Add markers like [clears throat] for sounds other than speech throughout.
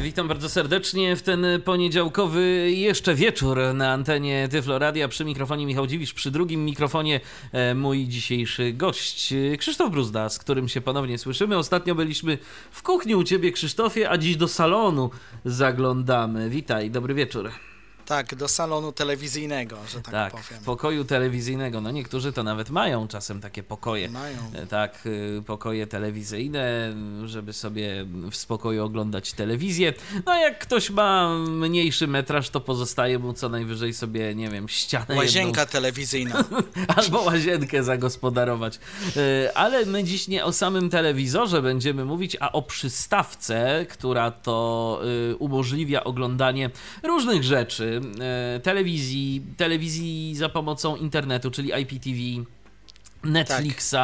Witam bardzo serdecznie w ten poniedziałkowy jeszcze wieczór na antenie Tyfloradia. Przy mikrofonie Michał Dziwisz, przy drugim mikrofonie e, mój dzisiejszy gość Krzysztof Bruzda, z którym się ponownie słyszymy. Ostatnio byliśmy w kuchni u Ciebie Krzysztofie, a dziś do salonu zaglądamy. Witaj, dobry wieczór. Tak, do salonu telewizyjnego, że tak, tak powiem. pokoju telewizyjnego. No niektórzy to nawet mają czasem takie pokoje. Mają. E, tak, y, pokoje telewizyjne, żeby sobie w spokoju oglądać telewizję. No jak ktoś ma mniejszy metraż, to pozostaje mu co najwyżej sobie, nie wiem, ścianę Łazienka jedną, telewizyjna. [laughs] albo łazienkę zagospodarować. E, Ale my dziś nie o samym telewizorze będziemy mówić, a o przystawce, która to y, umożliwia oglądanie różnych rzeczy. E, Telewizji, telewizji za pomocą internetu, czyli IPTV, Netflixa.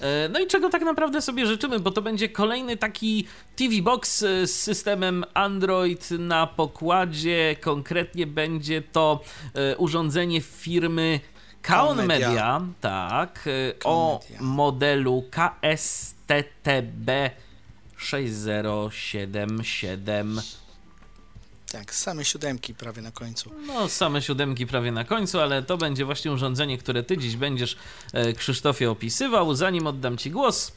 E, No i czego tak naprawdę sobie życzymy, bo to będzie kolejny taki TV Box e, z systemem Android na pokładzie. Konkretnie będzie to urządzenie firmy Kaon Media. Media, tak, Kaon o Media. modelu KSTTB 6077. Tak, same siódemki prawie na końcu. No, same siódemki prawie na końcu, ale to będzie właśnie urządzenie, które ty dziś będziesz, e, Krzysztofie, opisywał. Zanim oddam ci głos,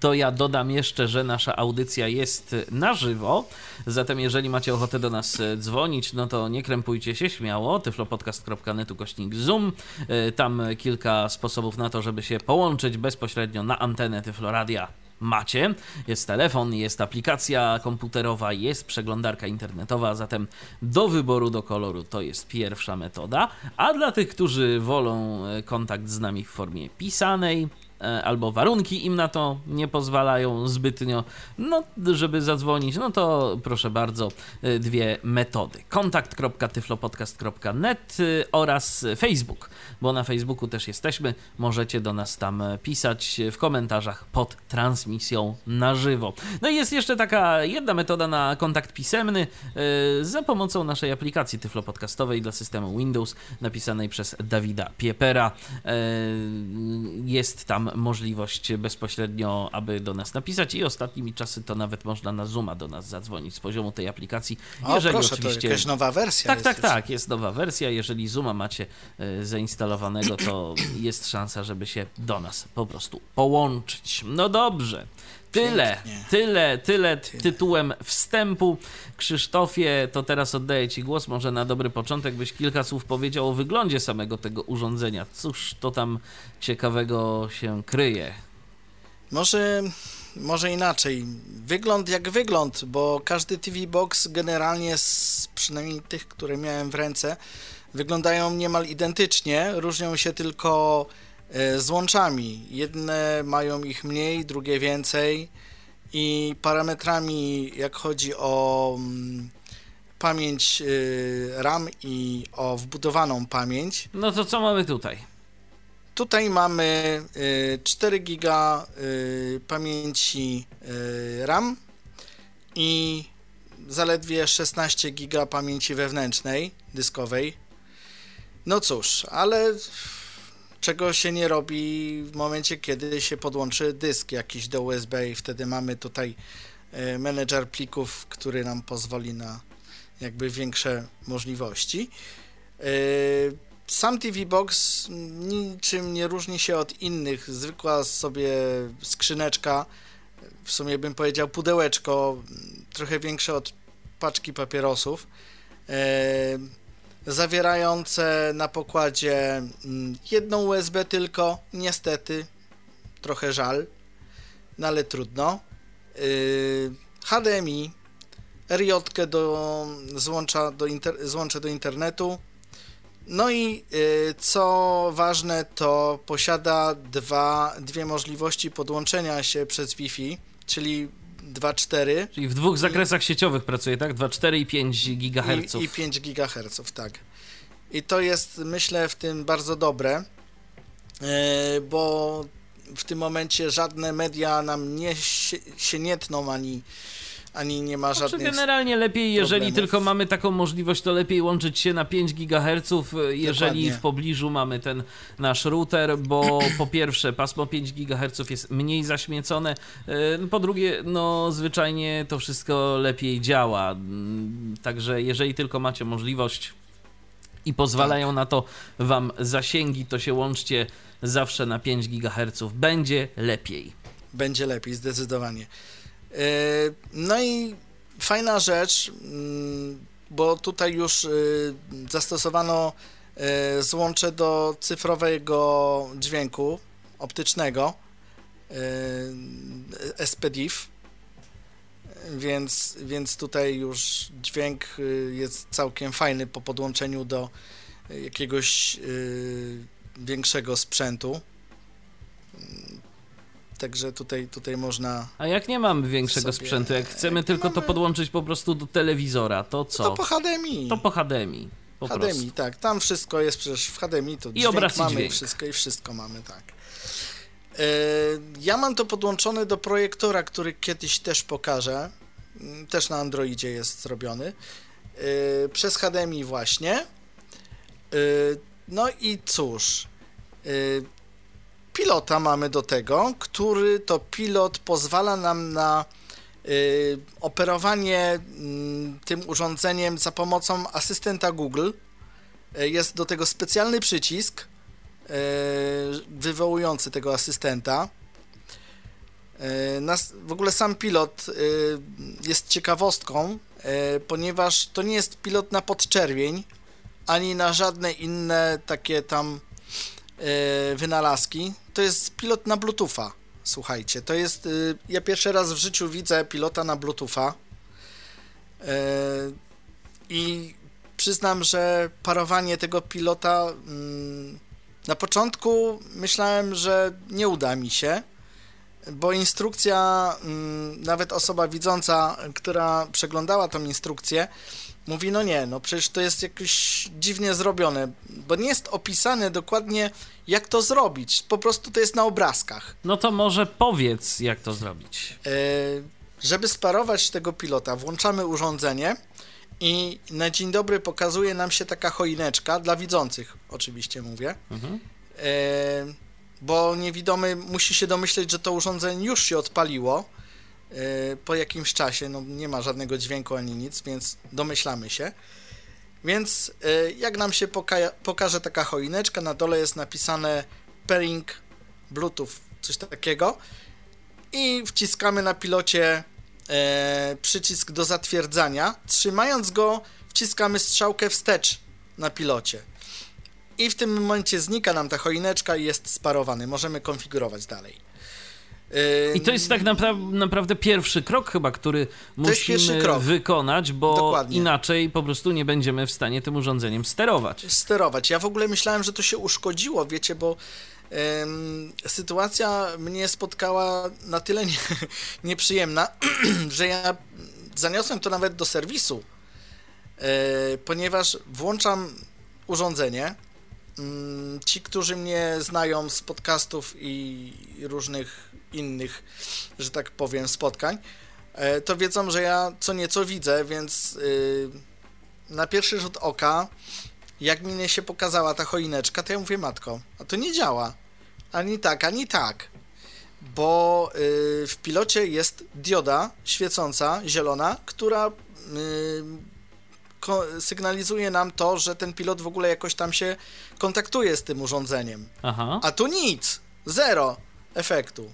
to ja dodam jeszcze, że nasza audycja jest na żywo, zatem jeżeli macie ochotę do nas e, dzwonić, no to nie krępujcie się śmiało, tyflopodcast.net ukośnik zoom, E, tam kilka sposobów na to, żeby się połączyć bezpośrednio na antenę Tyfloradia macie. Jest telefon, jest aplikacja komputerowa, jest przeglądarka internetowa, zatem do wyboru, do koloru to jest pierwsza metoda. A dla tych, którzy wolą e, kontakt z nami w formie pisanej, albo warunki im na to nie pozwalają zbytnio, no żeby zadzwonić, no to proszę bardzo, e, dwie metody. kontakt.tyflopodcast.net e, oraz Facebook, bo na Facebooku też jesteśmy, możecie do nas tam e, pisać w komentarzach pod transmisją na żywo. No i jest jeszcze taka jedna metoda na kontakt pisemny e, za pomocą naszej aplikacji tyflopodcastowej dla systemu Windows, napisanej przez Dawida Piepera. E, Jest tam możliwość bezpośrednio, aby do nas napisać i ostatnimi czasy to nawet można na Zooma do nas zadzwonić z poziomu tej aplikacji. O, Jeżeli proszę, oczywiście... to jakaś nowa wersja Tak, jest tak, już. tak, jest nowa wersja. Jeżeli Zooma macie e, zainstalowanego, to jest szansa, żeby się do nas po prostu połączyć. No dobrze. Tyle, Pięknie. tyle, tyle tytułem wstępu. Krzysztofie, to teraz oddaję Ci głos. Może na dobry początek byś kilka słów powiedział o wyglądzie samego tego urządzenia. Cóż to tam ciekawego się kryje? Może, może inaczej. Wygląd jak wygląd, bo każdy TV Box generalnie, z, przynajmniej tych, które miałem w ręce, wyglądają niemal identycznie. Różnią się tylko e, złączami. Jedne mają ich mniej, drugie więcej. I parametrami, jak chodzi o mm, pamięć y, RAM i o wbudowaną pamięć, No to co mamy tutaj? Tutaj mamy y, 4 giga y, pamięci y, RAM i zaledwie 16 giga pamięci wewnętrznej, dyskowej. No cóż, ale czego się nie robi w momencie, kiedy się podłączy dysk jakiś do USB i wtedy mamy tutaj y, menedżer plików, który nam pozwoli na jakby większe możliwości. Y, sam TV Box niczym nie różni się od innych. Zwykła sobie skrzyneczka, w sumie bym powiedział pudełeczko, trochę większe od paczki papierosów, e, zawierające na pokładzie mm, jedną USB tylko, niestety, trochę żal, no ale trudno. E, HDMI, RJ do złącza do, inter, złącze do internetu, no i y, co ważne, to posiada dwa, dwie możliwości podłączenia się przez Wi-Fi, czyli 2.4 Czyli w dwóch zakresach sieciowych pracuje, tak? 2,4 i 5 GHz. i, i 5 GHz, tak. I to jest, myślę, w tym bardzo dobre, e, bo w tym momencie żadne media nam nie się, się nie tną ani ani nie ma Znaczy żadnych... generalnie lepiej, jeżeli problemów. tylko mamy taką możliwość, to lepiej łączyć się na 5 GHz, jeżeli Dokładnie. w pobliżu mamy ten nasz router, bo po pierwsze pasmo 5 GHz jest mniej zaśmiecone, e, po drugie, no zwyczajnie to wszystko lepiej działa. Mm, Także jeżeli tylko macie możliwość i pozwalają na to wam zasięgi, to się łączcie zawsze na 5 GHz. Będzie lepiej. Będzie lepiej, zdecydowanie. E, No i fajna rzecz, mm, bo tutaj już e, zastosowano e, złącze do cyfrowego dźwięku optycznego SPDIF, więc, więc tutaj już dźwięk jest całkiem fajny po podłączeniu do jakiegoś większego sprzętu. Także tutaj, tutaj można. A jak nie mamy większego Sobie- sprzętu, jak chcemy jak tylko to mamy- podłączyć po prostu do telewizora, to co? To po HDMI. To po HDMI. Po HDMI, prostu. tak. Tam wszystko jest przecież w HDMI, to dźwięk obraz i mamy dźwięk. i wszystko i wszystko mamy, tak. E, Ja mam to podłączone do projektora, który kiedyś też pokażę. Mm, Też na Androidzie jest zrobiony. E, Przez HDMI właśnie. E, No i cóż. Pilota mamy do tego, który to pilot pozwala nam na y, operowanie mm, tym urządzeniem za pomocą asystenta Google. Y, Jest do tego specjalny przycisk y, wywołujący tego asystenta. W ogóle sam pilot jest ciekawostką, ponieważ to nie jest pilot na podczerwień, ani na żadne inne takie tam wynalazki. To jest pilot na Bluetootha. Słuchajcie, to jest. y, Ja pierwszy raz w życiu widzę pilota na Bluetootha. Y, I przyznam, że parowanie tego pilota. mm, Na początku myślałem, że nie uda mi się, bo instrukcja, mm, nawet osoba widząca, która przeglądała tą instrukcję, mówi: No nie, no przecież to jest jakoś dziwnie zrobione, bo nie jest opisane dokładnie, jak to zrobić. Po prostu to jest na obrazkach. No to może powiedz, jak to zrobić. E, Żeby sparować tego pilota, włączamy urządzenie i na dzień dobry pokazuje nam się taka choineczka, dla widzących oczywiście mówię, Mhm. e, bo niewidomy musi się domyśleć, że to urządzenie już się odpaliło po jakimś czasie, no nie ma żadnego dźwięku ani nic, więc domyślamy się. Więc e, jak nam się poka- pokaże taka choineczka, na dole jest napisane pairing Bluetooth, coś takiego i wciskamy na pilocie e, przycisk do zatwierdzania. Trzymając go, wciskamy strzałkę wstecz na pilocie. I w tym momencie znika nam ta choineczka i jest sparowany. Możemy konfigurować dalej. I to jest tak napra- naprawdę pierwszy krok chyba, który musimy wykonać, bo Dokładnie. inaczej po prostu nie będziemy w stanie tym urządzeniem sterować. sterować. Ja w ogóle myślałem, że to się uszkodziło, wiecie, bo em, sytuacja mnie spotkała na tyle nie, [laughs] nieprzyjemna, [clears throat] że ja zaniosłem to nawet do serwisu, e, ponieważ włączam urządzenie. Ci, którzy mnie znają z podcastów i różnych innych, że tak powiem, spotkań, e, to wiedzą, że ja co nieco widzę, więc y, na pierwszy rzut oka jak mi się pokazała ta choineczka, to ja mówię, matko, a to nie działa. Ani tak, ani tak. Bo y, w pilocie jest dioda świecąca, zielona, która y, sygnalizuje nam to, że ten pilot w ogóle jakoś tam się kontaktuje z tym urządzeniem. Aha. A tu nic, zero efektu.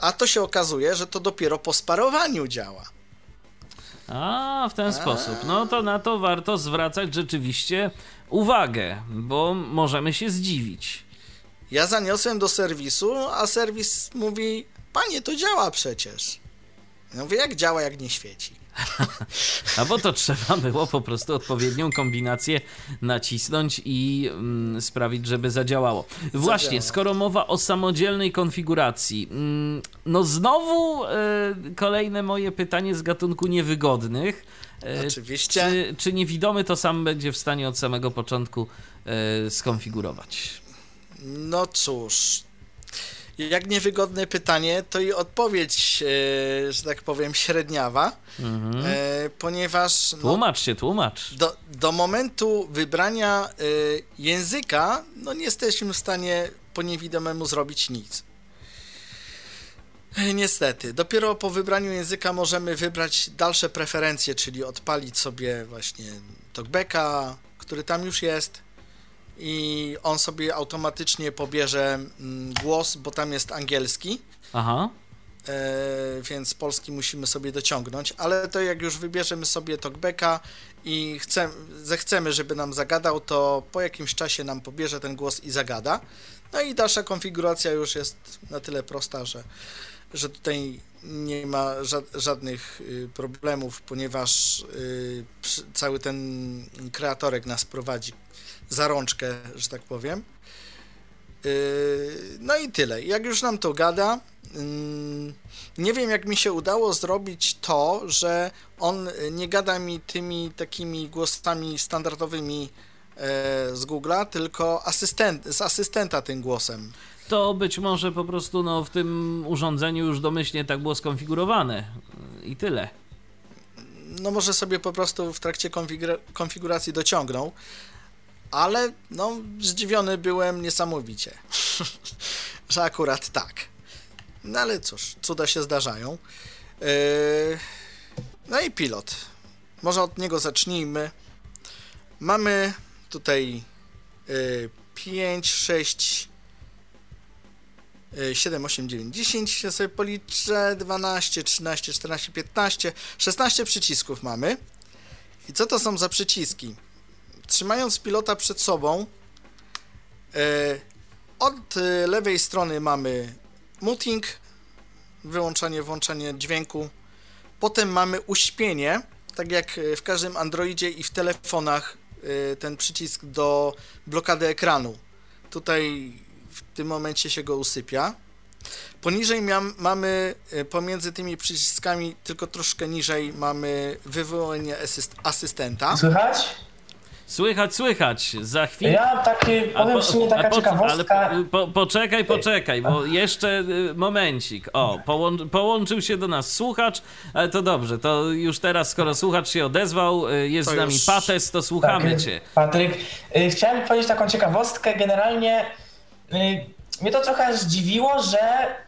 A to się okazuje, że to dopiero po sparowaniu działa. A, w ten sposób. No to na to warto zwracać rzeczywiście uwagę, bo możemy się zdziwić. Ja zaniosłem do serwisu, a serwis mówi: Panie, to działa przecież. Ja mówię: Jak działa, jak nie świeci? A bo to trzeba było po prostu odpowiednią kombinację nacisnąć i mm, sprawić, żeby zadziałało. Właśnie, Zadziała. skoro mowa o samodzielnej konfiguracji, mm, no znowu e, kolejne moje pytanie z gatunku niewygodnych. E, Oczywiście. Czy, czy niewidomy to sam będzie w stanie od samego początku e, skonfigurować? No cóż. Jak niewygodne pytanie, to i odpowiedź, e, że tak powiem, średniawa, Mhm. e, ponieważ no, Tłumacz się, tłumacz. do, do momentu wybrania e, języka, no nie jesteśmy w stanie po niewidomemu zrobić nic. Niestety, dopiero po wybraniu języka możemy wybrać dalsze preferencje, czyli odpalić sobie właśnie talkbacka, który tam już jest i on sobie automatycznie pobierze mm, głos, bo tam jest angielski, Aha. e, więc polski musimy sobie dociągnąć, ale to jak już wybierzemy sobie talkbacka i chcemy, zechcemy, żeby nam zagadał, to po jakimś czasie nam pobierze ten głos i zagada. No i dalsza konfiguracja już jest na tyle prosta, że, że tutaj nie ma ża- żadnych y, problemów, ponieważ y, cały ten kreatorek nas prowadzi za rączkę, że tak powiem. Y, No i tyle. Jak już nam to gada, ym, nie wiem jak mi się udało zrobić to, że on nie gada mi tymi takimi głosami standardowymi e, z Google'a, tylko asystent, z asystenta tym głosem. To być może po prostu no, w tym urządzeniu już domyślnie tak było skonfigurowane. I tyle. No może sobie po prostu w trakcie konfigur- konfiguracji dociągnął, ale no zdziwiony byłem niesamowicie, [laughs] że akurat tak. No ale cóż, cuda się zdarzają. Yy, No i pilot. Może od niego zacznijmy. Mamy tutaj yy, 5, 6, 7, 8, 9, 10, ja sobie policzę, 12, 13, 14, 15, 16 przycisków mamy. I co to są za przyciski? Trzymając pilota przed sobą, e, od e, lewej strony mamy muting, wyłączanie, włączanie dźwięku. Potem mamy uśpienie, tak jak e, w każdym Androidzie i w telefonach ten przycisk do blokady ekranu. Tutaj w tym momencie się go usypia. Poniżej mamy pomiędzy tymi przyciskami, tylko troszkę niżej, mamy wywołanie asyst, asystenta. Słychać? Słychać, słychać. Za chwilę. Ja taki, powiem po- w sumie taka po- ciekawostka. Ale po, po, poczekaj, poczekaj, bo jeszcze y, momencik. O, połą, połączył się do nas słuchacz, ale to dobrze, to już teraz, skoro słuchacz się odezwał, y, jest To z nami już- Pates, to słuchamy Tak, cię. Patryk, y, chciałem powiedzieć taką ciekawostkę. Generalnie mnie to trochę zdziwiło, że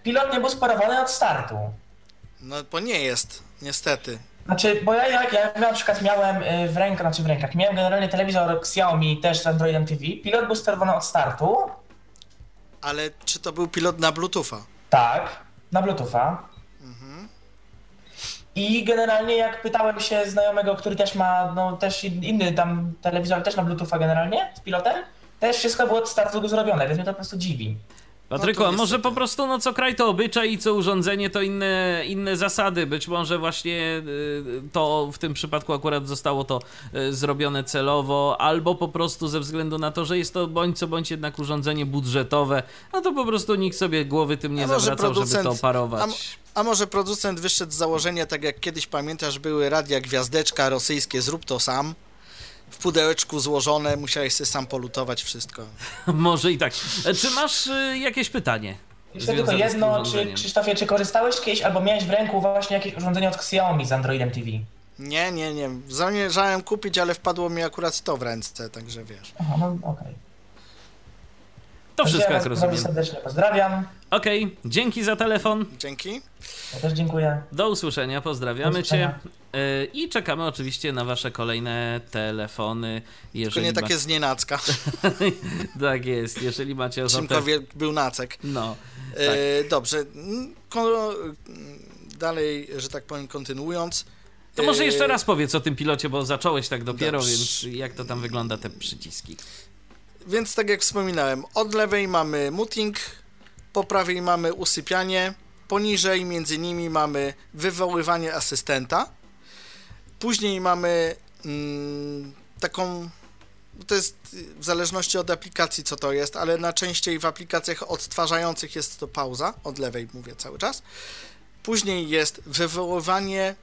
pilot nie był sparowany od startu. No bo nie jest, niestety. Znaczy, bo ja, ja, ja na przykład miałem y, w rękach, znaczy w rękach, miałem generalnie telewizor Xiaomi też z Androidem TV. Pilot był sterowany od startu, Ale czy to był pilot na Bluetootha? tak, na Bluetootha. I generalnie jak pytałem się znajomego, który też ma, no też inny tam telewizor, też na Bluetootha generalnie, z pilotem, też wszystko było od startu zrobione, więc mnie to po prostu dziwi. Patryku, No może po prostu, no co kraj to obyczaj i co urządzenie to inne, inne zasady. Być może właśnie y, to w tym przypadku akurat zostało to y, zrobione celowo, albo po prostu ze względu na to, że jest to bądź co bądź jednak urządzenie budżetowe, no to po prostu nikt sobie głowy tym nie zawracał, żeby to parować. a A może producent wyszedł z założenia, tak jak kiedyś pamiętasz, były radia gwiazdeczka rosyjskie, zrób to sam. W pudełeczku złożone, musiałeś sobie sam polutować wszystko. [laughs] Może i tak. E, Czy masz y, jakieś pytanie? Jeszcze tylko jedno, czy? Krzysztofie, czy korzystałeś kiedyś albo miałeś w ręku właśnie jakieś urządzenie od Xiaomi z Androidem TV? Nie, nie, nie. Zamierzałem kupić, ale wpadło mi akurat to w ręce, także wiesz. Aha, no okej. To wszystko, ja jak rozumiem. serdecznie pozdrawiam. Okej, dzięki za telefon. Dzięki. Ja też dziękuję. Do usłyszenia, pozdrawiamy Do usłyszenia. cię. Y, I czekamy oczywiście na wasze kolejne telefony. Tylko Jeżeli nie takie z nienacka. ma... [laughs] tak jest, jeżeli macie ochotę. Czymkolwiek był nacek. No, E, dobrze. Mm, Ko- dalej, że tak powiem, kontynuując. to może E, jeszcze raz powiedz o tym pilocie, bo zacząłeś tak dopiero, Dobrze. więc jak to tam wygląda, te przyciski. Więc tak jak wspominałem, od lewej mamy muting, po prawej mamy usypianie, poniżej między nimi mamy wywoływanie asystenta, później mamy mm, taką, to jest w zależności od aplikacji co to jest, ale najczęściej w aplikacjach odtwarzających jest to pauza, od lewej mówię cały czas. Później jest wywoływanie,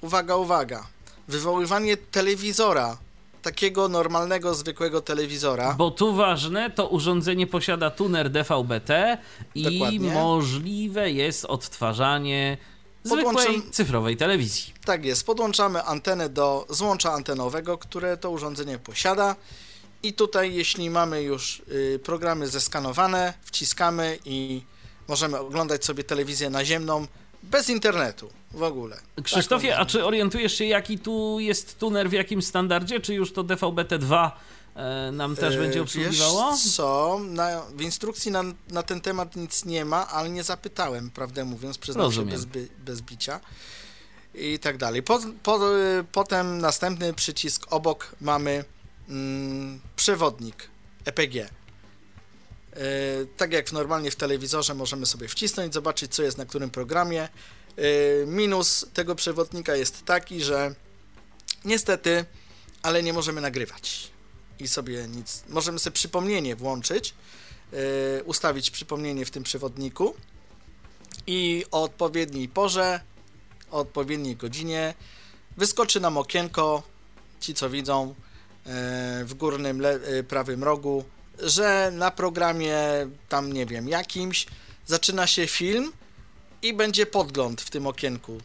uwaga, uwaga, wywoływanie telewizora takiego normalnego, zwykłego telewizora. Bo tu ważne, to urządzenie posiada tuner DVB-T i Dokładnie. możliwe jest odtwarzanie zwykłej cyfrowej telewizji. Tak jest, podłączamy antenę do złącza antenowego, które to urządzenie posiada. I tutaj, jeśli mamy już y, programy zeskanowane, wciskamy i możemy oglądać sobie telewizję naziemną bez internetu w ogóle. Krzysztofie, Tak, a czy orientujesz się, jaki tu jest tuner, w jakim standardzie? Czy już to DVB-T2 e, nam też E, będzie obsługiwało? Wiesz co, na, w instrukcji na, na ten temat nic nie ma, ale nie zapytałem, prawdę mówiąc, przyznam się Rozumiem. bez, by- bez bicia i tak dalej. Po, po, y, potem następny przycisk obok mamy mm, przewodnik EPG. E, tak jak normalnie w telewizorze możemy sobie wcisnąć, zobaczyć co jest na którym programie. E, minus tego przewodnika jest taki, że niestety, ale nie możemy nagrywać i sobie nic. Możemy sobie przypomnienie włączyć, yy, ustawić przypomnienie w tym przewodniku i o odpowiedniej porze, o odpowiedniej godzinie wyskoczy nam okienko, ci co widzą w górnym prawym rogu, że na programie tam nie wiem jakimś zaczyna się film i będzie podgląd w tym okienku.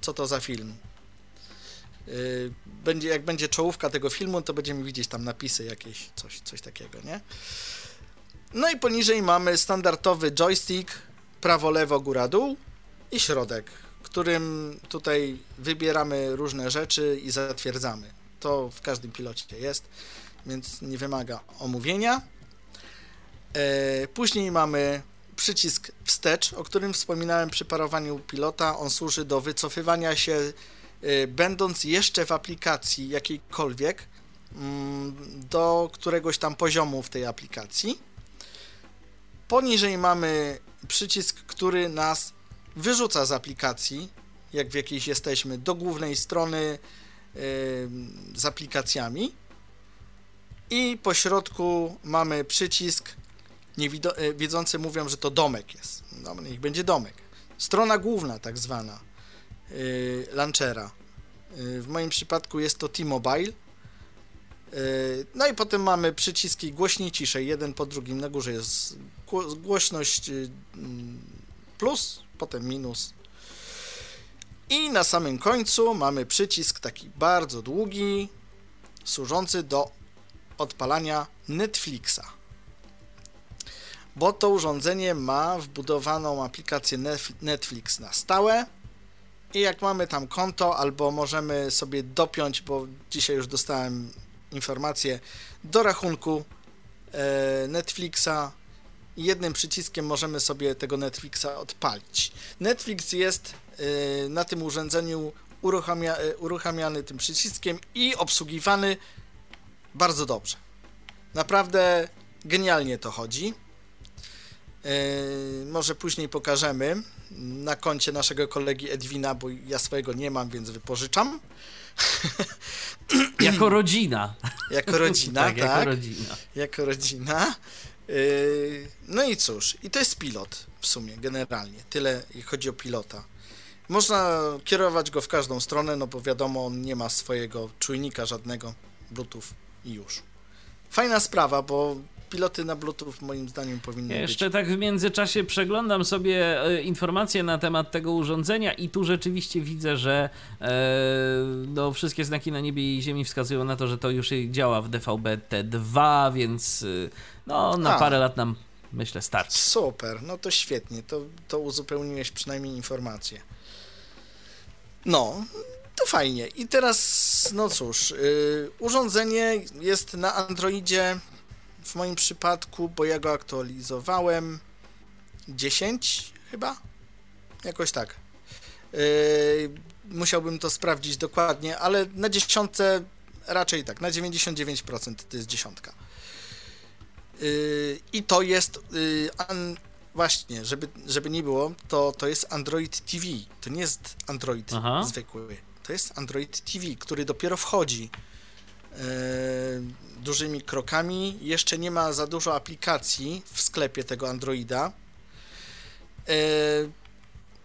Co to za film? Yy, będzie, jak będzie czołówka tego filmu, to będziemy widzieć tam napisy jakieś, coś, coś takiego, nie? No i poniżej mamy standardowy joystick, prawo, lewo, góra, dół i środek, którym tutaj wybieramy różne rzeczy i zatwierdzamy. To w każdym pilocie jest, więc nie wymaga omówienia. E, Później mamy przycisk wstecz, o którym wspominałem przy parowaniu pilota. On służy do wycofywania się y, będąc jeszcze w aplikacji jakiejkolwiek mm, do któregoś tam poziomu w tej aplikacji. Poniżej mamy przycisk, który nas wyrzuca z aplikacji, jak w jakiejś jesteśmy, do głównej strony y, z aplikacjami. I po środku mamy przycisk, y, wiedzący mówią, że to domek jest. No, niech będzie domek. Strona główna, tak zwana y, launchera. Y, W moim przypadku jest to T-Mobile. Y, No i potem mamy przyciski głośniej, ciszej, jeden po drugim. Na górze jest gło- głośność y, mm, plus, potem minus. I na samym końcu mamy przycisk taki bardzo długi, służący do odpalania Netflixa. Bo to urządzenie ma wbudowaną aplikację Netflix na stałe. I jak mamy tam konto, albo możemy sobie dopiąć, bo dzisiaj już dostałem informację, do rachunku e, Netflixa, jednym przyciskiem możemy sobie tego Netflixa odpalić. Netflix jest e, na tym urządzeniu uruchamia, e, uruchamiany tym przyciskiem i obsługiwany bardzo dobrze. Naprawdę genialnie to chodzi. Yy, może później pokażemy na koncie naszego kolegi Edwina, bo ja swojego nie mam, więc wypożyczam. [clears throat] Jako rodzina. Jako rodzina, tak, [laughs] tak. jako rodzina. jako rodzina. Yy, no i cóż, i to jest pilot w sumie, generalnie. Tyle, jeśli chodzi o pilota. Można kierować go w każdą stronę, no bo wiadomo, on nie ma swojego czujnika żadnego, Bluetooth i już. Fajna sprawa, bo piloty na Bluetooth moim zdaniem powinny Ja być. jeszcze tak w międzyczasie przeglądam sobie e, informacje na temat tego urządzenia i tu rzeczywiście widzę, że e, no, wszystkie znaki na niebie i ziemi wskazują na to, że to już działa w DVB-T2, więc e, no, na A. parę lat nam myślę starczy. Super, no to świetnie, to, to uzupełniłeś przynajmniej informację. No, to fajnie. I teraz, no cóż, yy, urządzenie jest na Androidzie w moim przypadku, bo ja go aktualizowałem 10 chyba? Jakoś tak. Yy, musiałbym to sprawdzić dokładnie, ale na dziesiątce raczej tak, na 99% to jest dziesiątka. Yy, I to jest an, właśnie, żeby, żeby nie było, to, to jest Android TV. To nie jest Android Aha. zwykły. To jest Android TV, który dopiero wchodzi yy, dużymi krokami. Jeszcze nie ma za dużo aplikacji w sklepie tego Androida. Yy,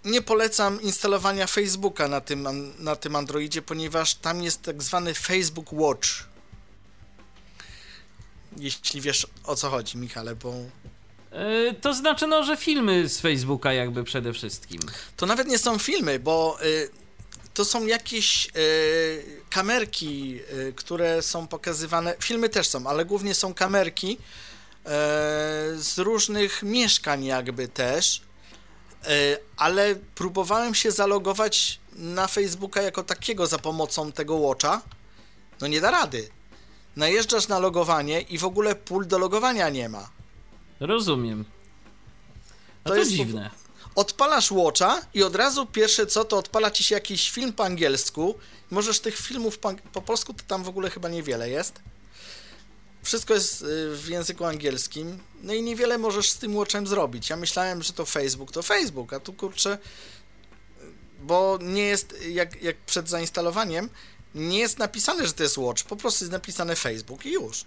nie polecam instalowania Facebooka na tym, na tym Androidzie, ponieważ tam jest tak zwany Facebook Watch. Jeśli wiesz o co chodzi, Michale, bo Yy, to znaczy, no, że filmy z Facebooka jakby przede wszystkim. to nawet nie są filmy, bo to są jakieś y, kamerki, y, które są pokazywane. Filmy też są, ale głównie są kamerki y, z różnych mieszkań, jakby też. Ale próbowałem się zalogować na Facebooka jako takiego za pomocą tego Watcha. No nie da rady. Najeżdżasz na logowanie i w ogóle pól do logowania nie ma. Rozumiem. To to, jest dziwne. Odpalasz Watcha i od razu pierwsze co, to odpala ci się jakiś film po angielsku. Możesz tych filmów po, po polsku to tam w ogóle chyba niewiele jest. Wszystko jest y, w języku angielskim. No i niewiele możesz z tym Watchem zrobić. Ja myślałem, że to Facebook, to Facebook, a tu kurczę, bo nie jest, jak, jak przed zainstalowaniem, nie jest napisane, że to jest Watch, po prostu jest napisane Facebook i już.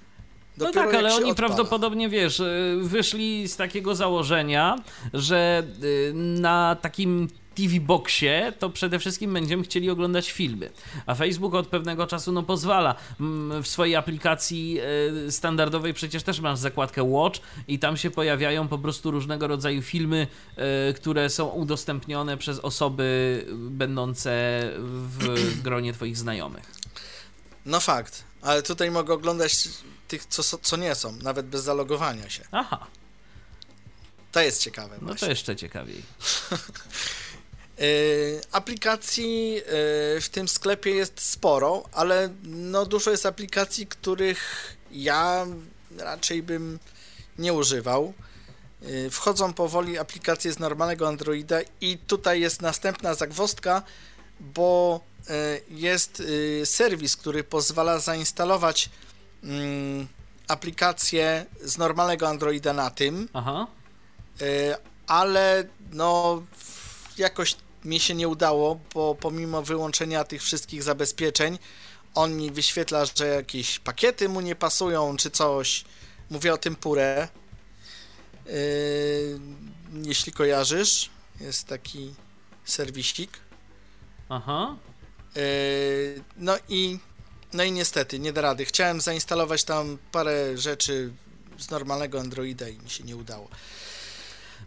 No Dopiero tak, jak ale oni odpala. prawdopodobnie, wiesz, y, wyszli z takiego założenia, że y, na takim TV Boxie to przede wszystkim będziemy chcieli oglądać filmy. A Facebook od pewnego czasu no pozwala. Mm, W swojej aplikacji y, standardowej przecież też masz zakładkę Watch i tam się pojawiają po prostu różnego rodzaju filmy, które są udostępnione przez osoby będące w [clears throat] gronie twoich znajomych. No fakt, ale tutaj mogę oglądać tych, co, co nie są, nawet bez zalogowania się. Aha, To jest ciekawe. no właśnie. to jeszcze ciekawiej. Yy, [laughs] aplikacji yy, w tym sklepie jest sporo, ale no dużo jest aplikacji, których ja raczej bym nie używał. Yy, wchodzą powoli aplikacje z normalnego Androida i tutaj jest następna zagwozdka, bo jest serwis, który pozwala zainstalować mm, aplikację z normalnego Androida na tym, Aha. Y, ale no jakoś mi się nie udało, bo pomimo wyłączenia tych wszystkich zabezpieczeń, on mi wyświetla, że jakieś pakiety mu nie pasują, czy coś. Mówię o tym purę. Y, jeśli kojarzysz, jest taki serwisik. Aha. Y, no i no i niestety, nie da rady. Chciałem zainstalować tam parę rzeczy z normalnego Androida i mi się nie udało.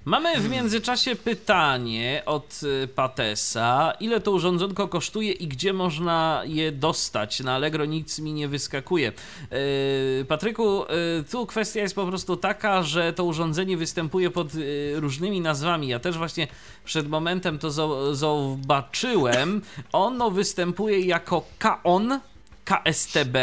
Mamy w międzyczasie pytanie od y, Patesa. Ile to urządzonko kosztuje i gdzie można je dostać? Na Allegro nic mi nie wyskakuje. Yy, Patryku, yy, tu kwestia jest po prostu taka, że to urządzenie występuje pod yy, różnymi nazwami. Ja też właśnie przed momentem to zo- zobaczyłem. Ono występuje jako KON, KSTB,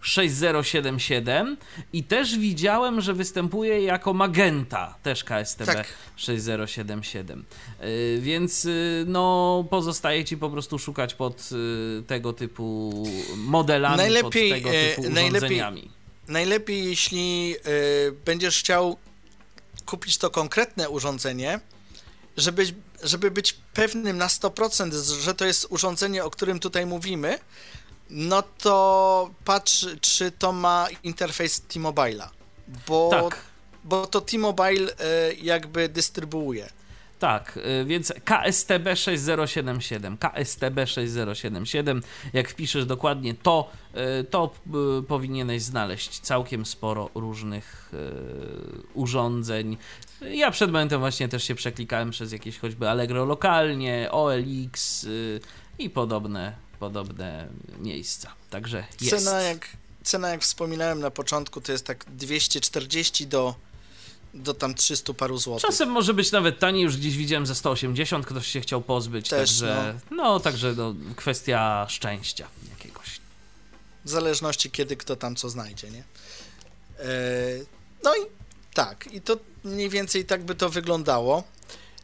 6077 i też widziałem, że występuje jako Magenta, też KSTB Tak. 6077. Yy, więc yy, no pozostaje ci po prostu szukać pod yy, tego typu modelami, Najlepiej, pod tego e, typu najlepiej- urządzeniami. Najlepiej, jeśli y, będziesz chciał kupić to konkretne urządzenie, żeby, żeby być pewnym na 100%, że to jest urządzenie, o którym tutaj mówimy, no to patrz, czy to ma interfejs T-Mobile'a, bo, Tak. bo to T-Mobile y, jakby dystrybuuje. Tak, y, więc KSTB 6077, KSTB 6077, jak wpiszesz dokładnie to, y, to powinieneś znaleźć całkiem sporo różnych urządzeń. Ja przed momentem właśnie też się przeklikałem przez jakieś choćby Allegro lokalnie, OLX i podobne, podobne miejsca. Także jest. Cena jak, cena, jak wspominałem na początku, to jest tak 240 do, do tam 300 paru złotych. Czasem może być nawet taniej, już gdzieś widziałem za 180, ktoś się chciał pozbyć, Też, także no, także no, kwestia szczęścia jakiegoś. W zależności kiedy kto tam co znajdzie, nie? E, no i tak, i to mniej więcej tak by to wyglądało.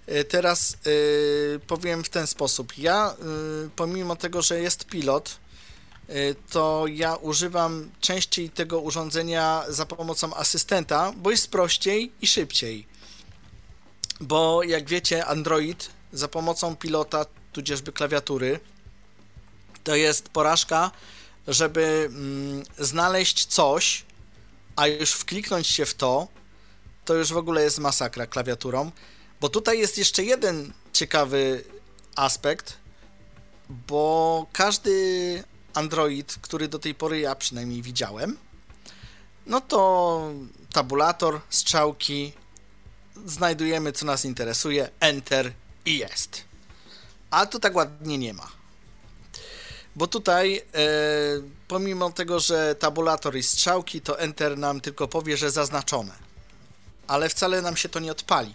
E, teraz e, powiem w ten sposób. Ja, e, pomimo tego, że jest pilot, to ja używam częściej tego urządzenia za pomocą asystenta, bo jest prościej i szybciej. Bo jak wiecie, Android za pomocą pilota, tudzieżby klawiatury, to jest porażka, żeby mm, znaleźć coś, a już wkliknąć się w to, to już w ogóle jest masakra klawiaturą. Bo tutaj jest jeszcze jeden ciekawy aspekt, bo każdy Android, który do tej pory ja przynajmniej widziałem, no to tabulator, strzałki, znajdujemy co nas interesuje, enter i jest. A tu tak ładnie nie ma. Bo tutaj, e, pomimo tego, że tabulator i strzałki, to enter nam tylko powie, że zaznaczone. Ale wcale nam się to nie odpali.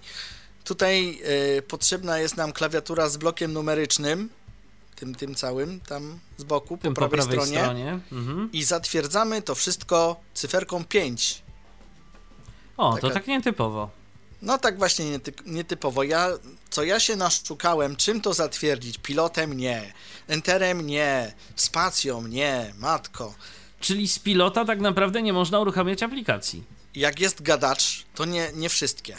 Tutaj e, potrzebna jest nam klawiatura z blokiem numerycznym, tym, tym całym, tam z boku, po prawej, po prawej stronie. stronie. Mhm. I zatwierdzamy to wszystko cyferką 5. O, to Taka- tak nietypowo. No tak właśnie niety, nietypowo. Ja, co ja się naszczukałem, czym to zatwierdzić? Pilotem nie, enterem nie, spacją nie, matko. Czyli z pilota tak naprawdę nie można uruchamiać aplikacji. Jak jest gadacz, to nie, nie wszystkie.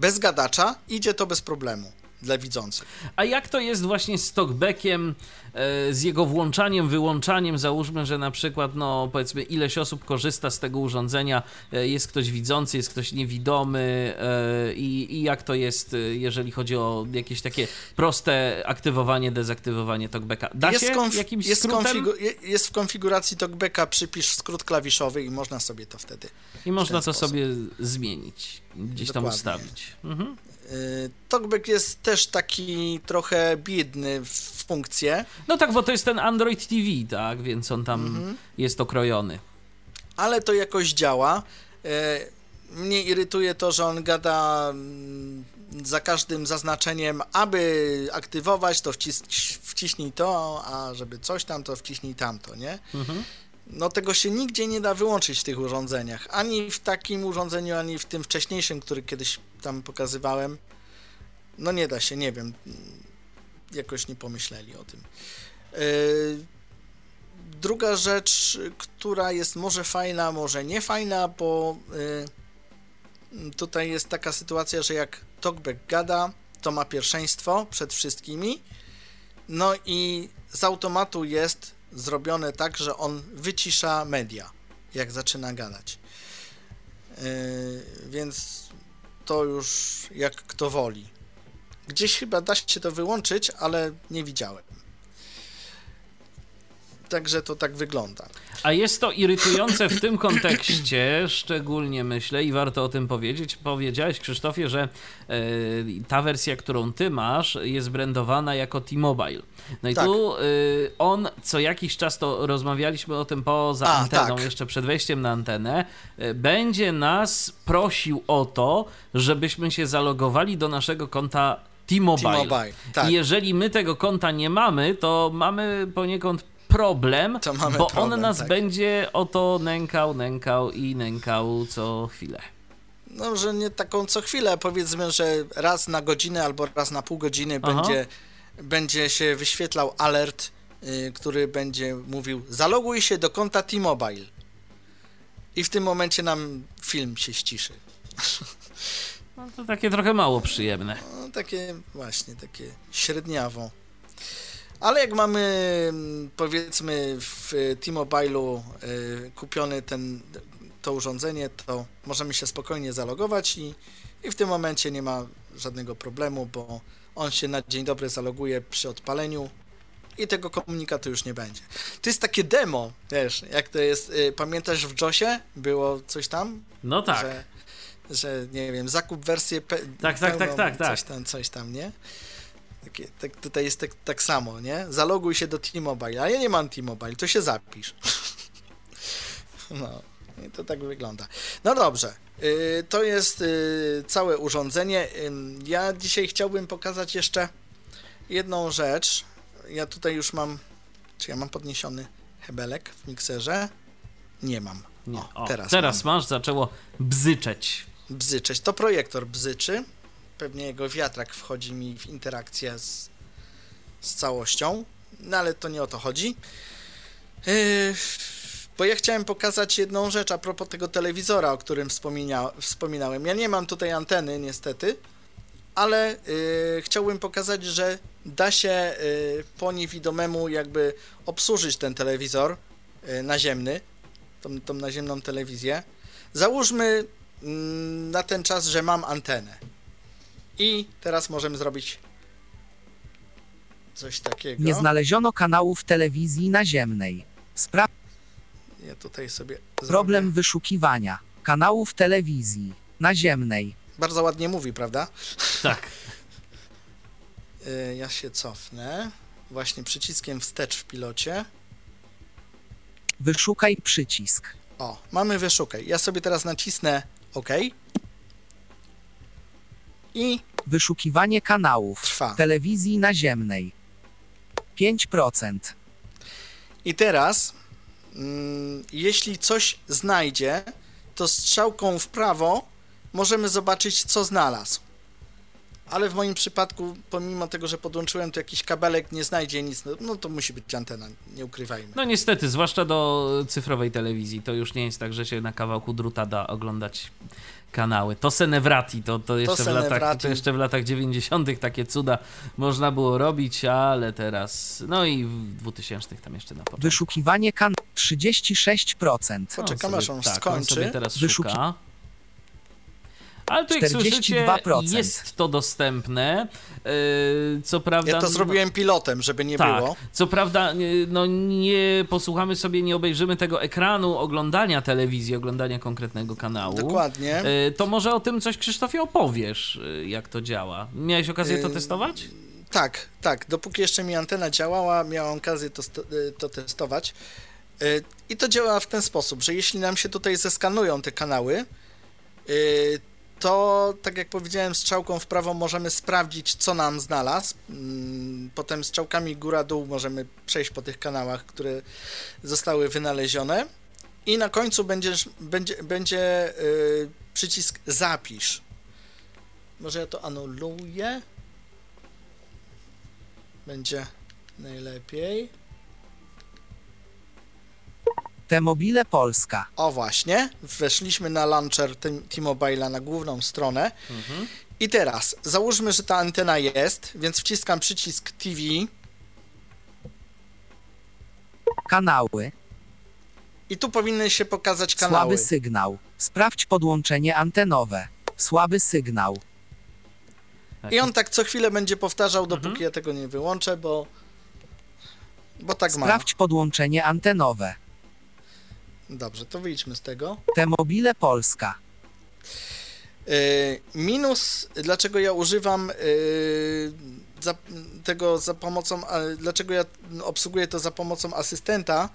Bez gadacza idzie to bez problemu dla widzących. A jak to jest właśnie z talkbackiem, e, z jego włączaniem, wyłączaniem? Załóżmy, że na przykład, no powiedzmy, ileś osób korzysta z tego urządzenia, e, jest ktoś widzący, jest ktoś niewidomy e, i, i jak to jest, jeżeli chodzi o jakieś takie proste aktywowanie, dezaktywowanie talkbacka? Da jest, się konf- jakimś jest, konfigu- je- jest w konfiguracji talkbacka, przypisz skrót klawiszowy i można sobie to wtedy. I można to sposób. sobie zmienić, gdzieś tam Dokładnie. ustawić. Mhm. Yy, Talkback jest też taki trochę biedny w funkcje, No tak, bo to jest ten Android TV, tak, więc on tam Mhm. jest okrojony. ale to jakoś działa. E, Mnie irytuje to, że on gada mm, za każdym zaznaczeniem, aby aktywować, to wcis- wciśnij to, a żeby coś tam, to wciśnij tamto, nie? Mhm. No tego się nigdzie nie da wyłączyć w tych urządzeniach. Ani w takim urządzeniu, ani w tym wcześniejszym, który kiedyś tam pokazywałem. No nie da się, nie wiem. Jakoś nie pomyśleli o tym. Yy, Druga rzecz, która jest może fajna, może nie fajna, bo yy, tutaj jest taka sytuacja, że jak TalkBack gada, to ma pierwszeństwo przed wszystkimi. No i z automatu jest zrobione tak, że on wycisza media, jak zaczyna gadać. Yy, więc to już jak kto woli. Gdzieś chyba da się to wyłączyć, ale nie widziałem. Także to tak wygląda. A jest to irytujące w tym kontekście, szczególnie myślę, i warto o tym powiedzieć. Powiedziałeś, Krzysztofie, że e, ta wersja, którą ty masz, jest brandowana jako T-Mobile. No i Tak. tu e, on co jakiś czas to rozmawialiśmy o tym poza A, anteną, tak. jeszcze przed wejściem na antenę, e, będzie nas prosił o to, żebyśmy się zalogowali do naszego konta T-Mobile. T-Mobile, tak. I jeżeli my tego konta nie mamy, to mamy poniekąd problem, bo problem, on nas tak. będzie o to nękał, nękał i nękał co chwilę. No, że nie taką co chwilę, powiedzmy, że raz na godzinę albo raz na pół godziny Aha. będzie, będzie się wyświetlał alert, y, który będzie mówił zaloguj się do konta T-Mobile. I w tym momencie nam film się ściszy. No to takie trochę mało przyjemne. No, takie właśnie, takie średniawo. Ale jak mamy mm, powiedzmy w T-Mobile'u y, kupiony ten, to urządzenie, to możemy się spokojnie zalogować i, i w tym momencie nie ma żadnego problemu, bo on się na dzień dobry zaloguje przy odpaleniu i tego komunikatu już nie będzie. To jest takie demo, wiesz, jak to jest, y, pamiętasz w JOSie było coś tam? No tak. Że, że nie wiem, zakup wersję pe- Tak, tak, pełną, tak, tak, coś tak. tam, coś tam, nie? Takie, tak, tutaj jest tak, tak samo, nie? Zaloguj się do T-Mobile, a ja nie mam T-Mobile, to się zapisz. [laughs] No, i to tak wygląda. No dobrze, y, to jest y, całe urządzenie. Ja dzisiaj chciałbym pokazać jeszcze jedną rzecz. Ja tutaj już mam, czy ja mam podniesiony hebelek w mikserze? Nie mam. Nie. O, O, teraz, teraz mam masz, zaczęło bzyczeć. bzyczeć. To projektor bzyczy. Pewnie jego wiatrak wchodzi mi w interakcję z, z całością, no ale to nie o to chodzi. Yy, bo ja chciałem pokazać jedną rzecz a propos tego telewizora, o którym wspomina, wspominałem. Ja nie mam tutaj anteny, niestety, ale yy, chciałbym pokazać, że da się yy, po niewidomemu jakby obsłużyć ten telewizor yy, naziemny, tą, tą naziemną telewizję. Załóżmy mm, na ten czas, że mam antenę. I teraz możemy zrobić coś takiego. Nie znaleziono kanałów telewizji naziemnej. Spra Ja tutaj sobie. Problem zrobię. wyszukiwania kanałów telewizji naziemnej. Bardzo ładnie mówi, prawda? Tak. [laughs] Y, Ja się cofnę. Właśnie przyciskiem wstecz w pilocie. Wyszukaj przycisk. O, mamy wyszukaj. Ja sobie teraz nacisnę OK. I Wyszukiwanie kanałów trwa. telewizji naziemnej. 5%. I teraz, mm, jeśli coś znajdzie, to strzałką w prawo możemy zobaczyć, co znalazł. Ale w moim przypadku, pomimo tego, że podłączyłem tu jakiś kabelek, nie znajdzie nic, no, no to musi być antena, nie ukrywajmy. No niestety, zwłaszcza do cyfrowej telewizji, to już nie jest tak, że się na kawałku druta da oglądać kanały. To Senevrati, to, to, jeszcze, w latach, to jeszcze w latach 90. takie cuda można było robić, ale teraz, no i w 2000 tam jeszcze na początku. Wyszukiwanie kan 36%. No, Poczekam, aż on tak, on skończy. sobie teraz Wyszuki- szuka. Ale tu jak słyszycie, 42%. jest to dostępne. Yy, co prawda... Ja to zrobiłem pilotem, żeby nie tak, było. co prawda, nie- no nie posłuchamy sobie, nie obejrzymy tego ekranu oglądania telewizji, oglądania konkretnego kanału. Dokładnie. Yy, To może o tym coś, Krzysztofie, opowiesz, yy, jak to działa. Miałeś okazję to Yy, testować? Tak, tak. Dopóki jeszcze mi antena działała, miałem okazję to, to testować. I to działa w ten sposób, że jeśli nam się tutaj zeskanują te kanały, to tak jak powiedziałem, strzałką w prawo możemy sprawdzić, co nam znalazł. Mm, Potem strzałkami góra-dół możemy przejść po tych kanałach, które zostały wynalezione. I na końcu będziesz, będzie, będzie y, przycisk zapisz. Może ja to anuluję? będzie najlepiej. T-Mobile Polska. O właśnie, weszliśmy na launcher T-Mobile'a na główną stronę. I teraz załóżmy, że ta antena jest, więc wciskam przycisk TV. Kanały. I tu powinny się pokazać kanały. Słaby sygnał. Sprawdź podłączenie antenowe. Słaby sygnał. I on tak co chwilę będzie powtarzał, dopóki ja tego nie wyłączę, bo. Bo tak ma. Sprawdź podłączenie antenowe. Dobrze, to wyjdźmy z tego. T-Mobile Polska. Yy, minus, dlaczego ja używam yy, za, tego za pomocą, dlaczego ja obsługuję to za pomocą asystenta,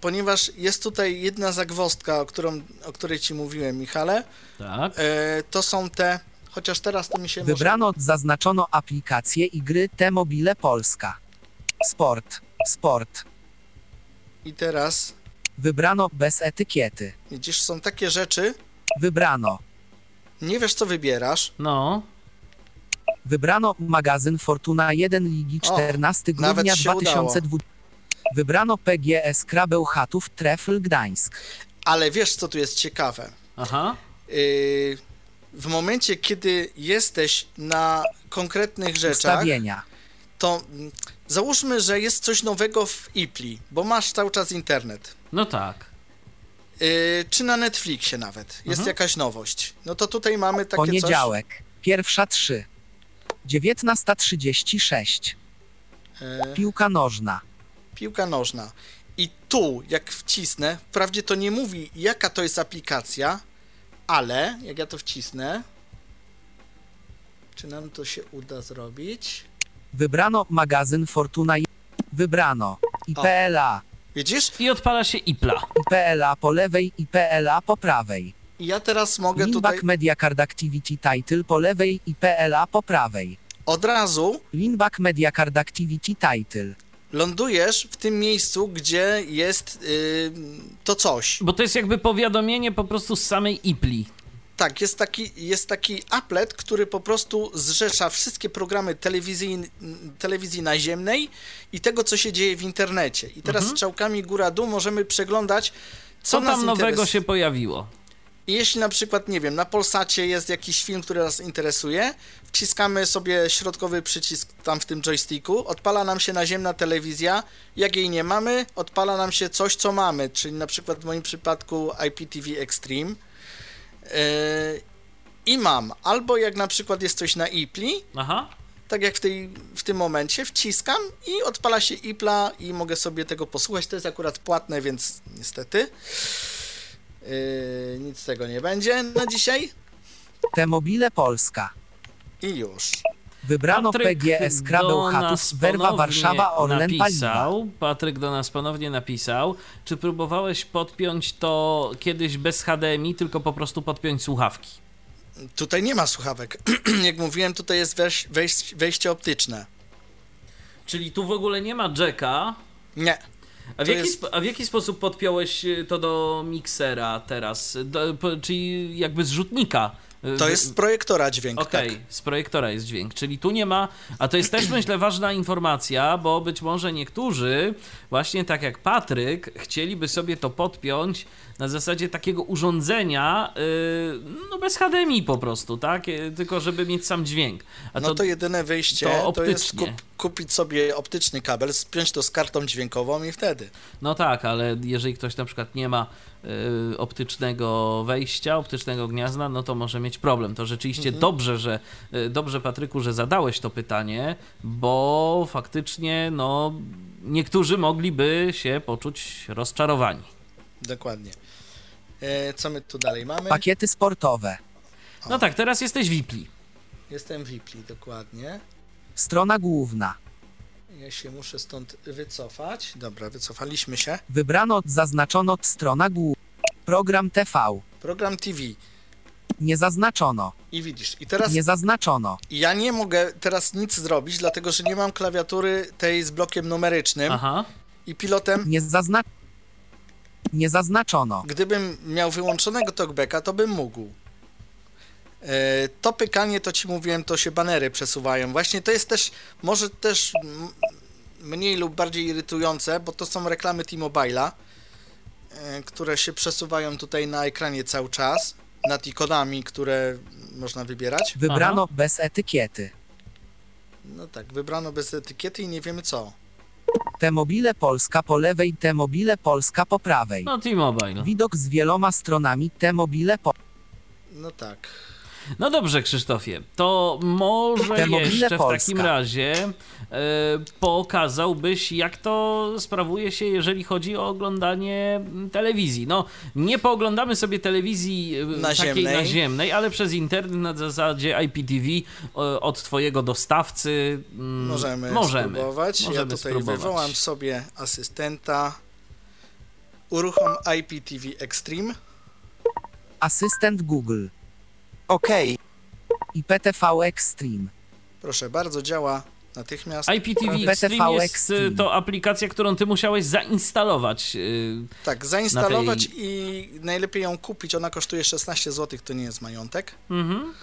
ponieważ jest tutaj jedna zagwozdka, o, którą, o której ci mówiłem, Michale. Tak. Yy, to są te, chociaż teraz to mi się Wybrano, zaznaczono aplikacje i gry T-Mobile Polska. Sport. Sport. może... I teraz, Wybrano bez etykiety. widzisz, są takie rzeczy, Wybrano. nie wiesz co wybierasz, No, Wybrano magazyn Fortuna 1 Ligi O, 14 nawet grudnia się udało. 2020. Wybrano PGS Krabełchatów Trefl Gdańsk. ale wiesz co tu jest ciekawe. aha. Yy, w momencie, kiedy jesteś na konkretnych rzeczach, Ustawienia. to mm, załóżmy, że jest coś nowego w IPLI, bo masz cały czas internet. No tak. Yy, czy na Netflixie nawet jest Mhm. jakaś nowość. No to tutaj mamy takie Poniedziałek. Pierwsza 3. 19.36. coś. Yy, Piłka nożna. piłka nożna. I tu, jak wcisnę, wprawdzie to nie mówi, jaka to jest aplikacja, ale jak ja to wcisnę, czy nam to się uda zrobić? Wybrano magazyn Fortuna. i- Wybrano. IPLA. Widzisz? I odpala się IPLA. IPLA po lewej, IPLA po prawej. I ja teraz mogę tutaj Linback Media Card Activity Title po lewej, IPLA po prawej. od razu Linback Media Card Activity Title. lądujesz w tym miejscu, gdzie jest yy, to coś. Bo to jest jakby powiadomienie po prostu z samej IPLI. Tak, jest taki, jest taki applet, który po prostu zrzesza wszystkie programy telewizji, telewizji naziemnej i tego, co się dzieje w internecie. I teraz strzałkami góra-dół możemy przeglądać, co, Co tam nowego się pojawiło? I jeśli na przykład, nie wiem, na Polsacie jest jakiś film, który nas interesuje, wciskamy sobie środkowy przycisk tam w tym joysticku, odpala nam się naziemna telewizja, jak jej nie mamy, odpala nam się coś, co mamy, czyli na przykład w moim przypadku IPTV Extreme. Yy, I mam, albo jak na przykład jest coś na IPLI, Aha. tak jak w, tej, w tym momencie, wciskam i odpala się IPLA i mogę sobie tego posłuchać. To jest akurat płatne, więc niestety yy, nic z tego nie będzie na dzisiaj. T-Mobile Polska. I już. Wybrano Patryk PGS Krabeł nas Werwa Warszawa, Orlen Paliwa. napisał, Patryk do nas ponownie napisał, czy próbowałeś podpiąć to kiedyś bez HDMI, tylko po prostu podpiąć słuchawki? Tutaj nie ma słuchawek. [clears throat] jak mówiłem, tutaj jest wejś, wejś, wejście optyczne. Czyli tu w ogóle nie ma jacka. Nie. A w, jaki, jest- a w jaki sposób podpiąłeś y, to do miksera teraz? Do, po, czyli jakby z rzutnika? Y, To jest z projektora dźwięk, Okej, tak. z projektora jest dźwięk, czyli tu nie ma, a to jest też [clears throat] myślę ważna informacja, bo być może niektórzy, właśnie tak jak Patryk, chcieliby sobie to podpiąć na zasadzie takiego urządzenia, yy, no bez HDMI po prostu, tak? Yy, Tylko żeby mieć sam dźwięk. A No to, jedyne wyjście to to, jest kup, kupić sobie optyczny kabel, spiąć to z kartą dźwiękową i wtedy. No tak, ale jeżeli ktoś na przykład nie ma optycznego wejścia, optycznego gniazda, no to może mieć problem. To rzeczywiście dobrze, że y, dobrze Patryku, że zadałeś to pytanie, bo faktycznie no niektórzy mogliby się poczuć rozczarowani. Dokładnie. E, co my tu dalej mamy? Pakiety sportowe. No tak, teraz jesteś Wipli. Jestem Wipli, dokładnie. Strona główna. Ja się muszę stąd wycofać. Dobra, wycofaliśmy się. Wybrano, zaznaczono strona główna. Program TV. Program TV. Nie zaznaczono. I widzisz, i teraz Nie zaznaczono. ja nie mogę teraz nic zrobić, dlatego że nie mam klawiatury tej z blokiem numerycznym Aha. i pilotem. Nie zazna... Nie zaznaczono. Gdybym miał wyłączonego talkbacka, to bym mógł. E, To pykanie, to ci mówiłem, to się banery przesuwają. Właśnie to jest też, może też mniej lub bardziej irytujące, bo to są reklamy T-Mobile'a, e, które się przesuwają tutaj na ekranie cały czas, nad ikonami, które można wybierać. Wybrano bez etykiety. No tak, wybrano bez etykiety i nie wiemy co. T-Mobile Polska po lewej, T-Mobile Polska po prawej. No T-Mobile. Widok z wieloma stronami T-Mobile po... No tak. No dobrze, Krzysztofie, to może jeszcze w Polska. takim razie e, pokazałbyś, jak to sprawuje się, jeżeli chodzi o oglądanie telewizji. No, nie pooglądamy sobie telewizji e, takiej Naziemnej. naziemnej, ale przez internet na zasadzie IPTV e, od twojego dostawcy mm, Możemy, możemy. spróbować. ja Możemy tutaj spróbować. wywołam sobie asystenta. Uruchom IPTV Extreme. Asystent Google. Okej. IPTV Extreme. Proszę bardzo, działa natychmiast. IPTV PTV Extreme jest Extreme. to aplikacja, którą ty musiałeś zainstalować. e, Tak, zainstalować na i najlepiej ją kupić. Ona kosztuje 16 zł, to nie jest majątek. Mhm.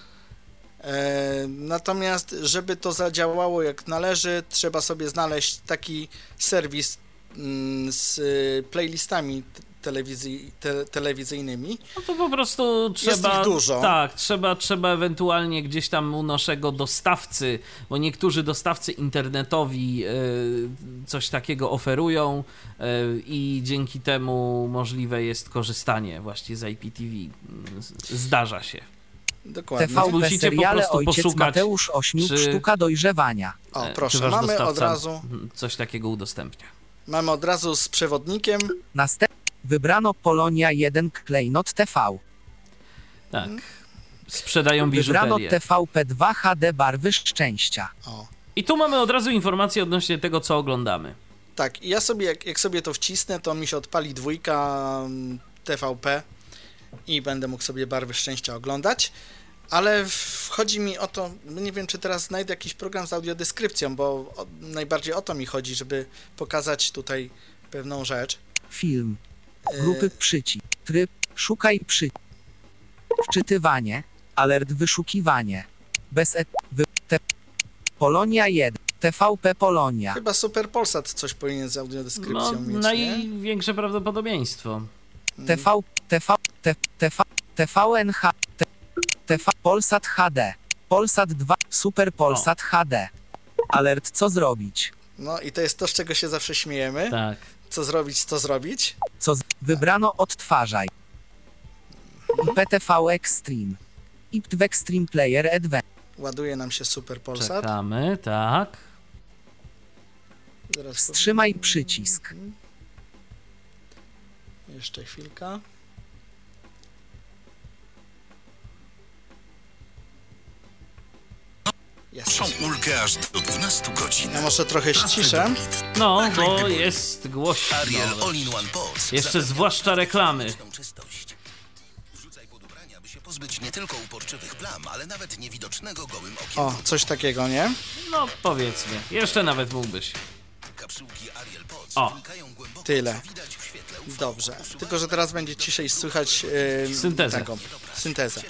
E, natomiast, żeby to zadziałało jak należy, trzeba sobie znaleźć taki serwis mm, z y, playlistami t- telewizji, te, telewizyjnymi. No to po prostu trzeba. ich dużo. Tak, trzeba, trzeba ewentualnie gdzieś tam u naszego dostawcy, bo niektórzy dostawcy internetowi e, coś takiego oferują e, i dzięki temu możliwe jest korzystanie właśnie z IPTV. Zdarza się. Dokładnie. TVP musicie po seriale prostu Ojciec poszukać, Mateusz Ośmiu czy- Sztuka Dojrzewania. O, E, proszę, mamy od razu, Coś takiego udostępnia. mamy od razu z przewodnikiem. Następ... Wybrano Polonia 1 Klejnot TV. Tak. Sprzedają Wybrano biżuterię. TVP2 HD Barwy Szczęścia. O, I tu mamy od razu informację odnośnie tego, co oglądamy. Tak, i ja sobie, jak, jak sobie to wcisnę, to mi się odpali dwójka mm, TVP i będę mógł sobie barwy szczęścia oglądać. Ale wchodzi mi o to, no nie wiem, czy teraz znajdę jakiś program z audiodeskrypcją, bo o, najbardziej o to mi chodzi, żeby pokazać tutaj pewną rzecz. Film. Grupy przycisk. Tryb. Szukaj przy. Wczytywanie. Alert wyszukiwanie. Bez et. Wy... Te... Polonia 1. TVP Polonia. Chyba Super Polsat coś powinien z audiodeskrypcją No, mieć, nie? największe prawdopodobieństwo. Mm, TV. TV. T, TV. TVNH. T, TV. Polsat HD. Polsat 2. Super Polsat HD. Alert co zrobić? No i to jest to, z czego się zawsze śmiejemy. Tak. Co zrobić, co zrobić. Co z... Wybrano odtwarzaj. IPTV Extreme. IPTV Extreme Player Advanced. Ładuje nam się Super Polsat. Czekamy, tak. Zaraz Wstrzymaj przycisk. Jeszcze chwilka. Są ulgę aż do 12 godzin. Ja może trochę ściszę. No, bo jest głośno. Ariel All-in-One Pot. Jeszcze zwłaszcza reklamy. Zapewne czystość. Wrzucaj pod ubrania, by się pozbyć nie tylko uporczywych plam, ale nawet niewidocznego gołym okiem. O, coś takiego, nie? No, powiedzmy. Jeszcze nawet mógłbyś. Kapsułki Ariel Pot O. głęboko, Tyle. co widać w świetle UV. Dobrze. Tylko, że teraz będzie ciszej słychać yy, Syntezę. Taką, syntezę.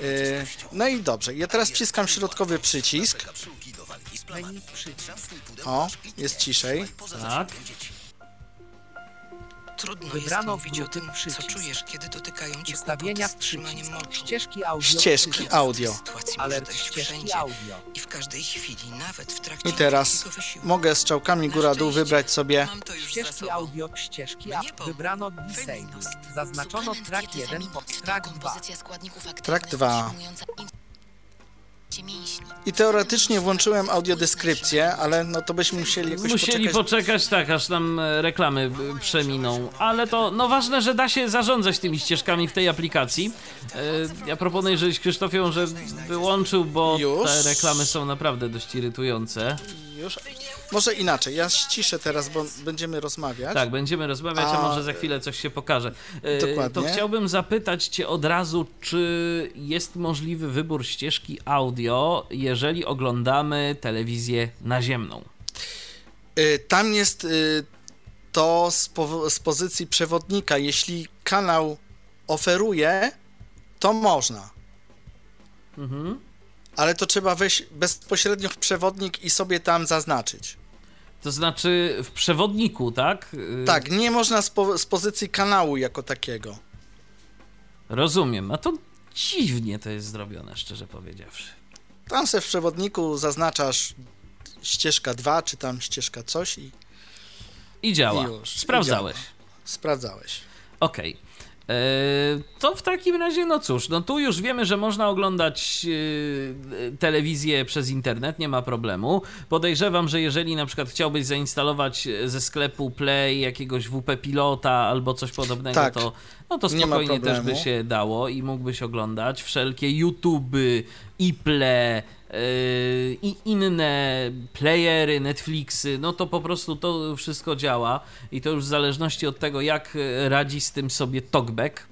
Yy, no i dobrze. Ja teraz wciskam środkowy przycisk. O, jest ciszej. Tak. Trudno Wybrano jest mówić o tym, przycisk. co czujesz, kiedy dotykają cię ustawienia wstrzymania moczu. Ścieżki audio. Ścieżki audio. Ale ścieżki audio. I w każdej chwili, nawet w trakcie I teraz mogę z czałkami góra-dół wybrać sobie ścieżki audio, ścieżki audio. Wybrano Disable. Zaznaczono track 1, track 2. Track 2 i teoretycznie włączyłem audiodeskrypcję, ale no to byśmy musieli jakoś Musieli poczekać. poczekać, tak, aż nam e, reklamy e, przeminą. Ale to, no ważne, że da się zarządzać tymi ścieżkami w tej aplikacji. E, Ja proponuję, żebyś Krzysztofią, że wyłączył, bo Już? te reklamy są naprawdę dość irytujące. Już? Może inaczej, ja ściszę teraz, bo będziemy rozmawiać. Tak, będziemy rozmawiać, a A- może za chwilę coś się pokaże. E, Dokładnie. To chciałbym zapytać Cię od razu, czy jest możliwy wybór ścieżki audio, jeżeli oglądamy telewizję naziemną? Y, Tam jest y, to z, po, z pozycji przewodnika. Jeśli kanał oferuje, to można. Mhm. Ale to trzeba wejść bezpośrednio w przewodnik i sobie tam zaznaczyć. To znaczy w przewodniku, tak? Y, Tak, nie można z, po, z pozycji kanału jako takiego. Rozumiem. A to dziwnie to jest zrobione, szczerze powiedziawszy. Tam se w przewodniku zaznaczasz ścieżka 2, czy tam ścieżka coś i I działa. I już, i Sprawdzałeś. sprawdzałeś. Okej. E, To w takim razie, no cóż, no tu już wiemy, że można oglądać e, telewizję przez internet, nie ma problemu. Podejrzewam, że jeżeli na przykład chciałbyś zainstalować ze sklepu Play jakiegoś WP Pilota albo coś podobnego, Tak. to, no to spokojnie też by się dało i mógłbyś oglądać wszelkie YouTube, iPle yy, i inne playery, Netflixy, no to po prostu to wszystko działa i to już w zależności od tego, jak radzi z tym sobie TalkBack.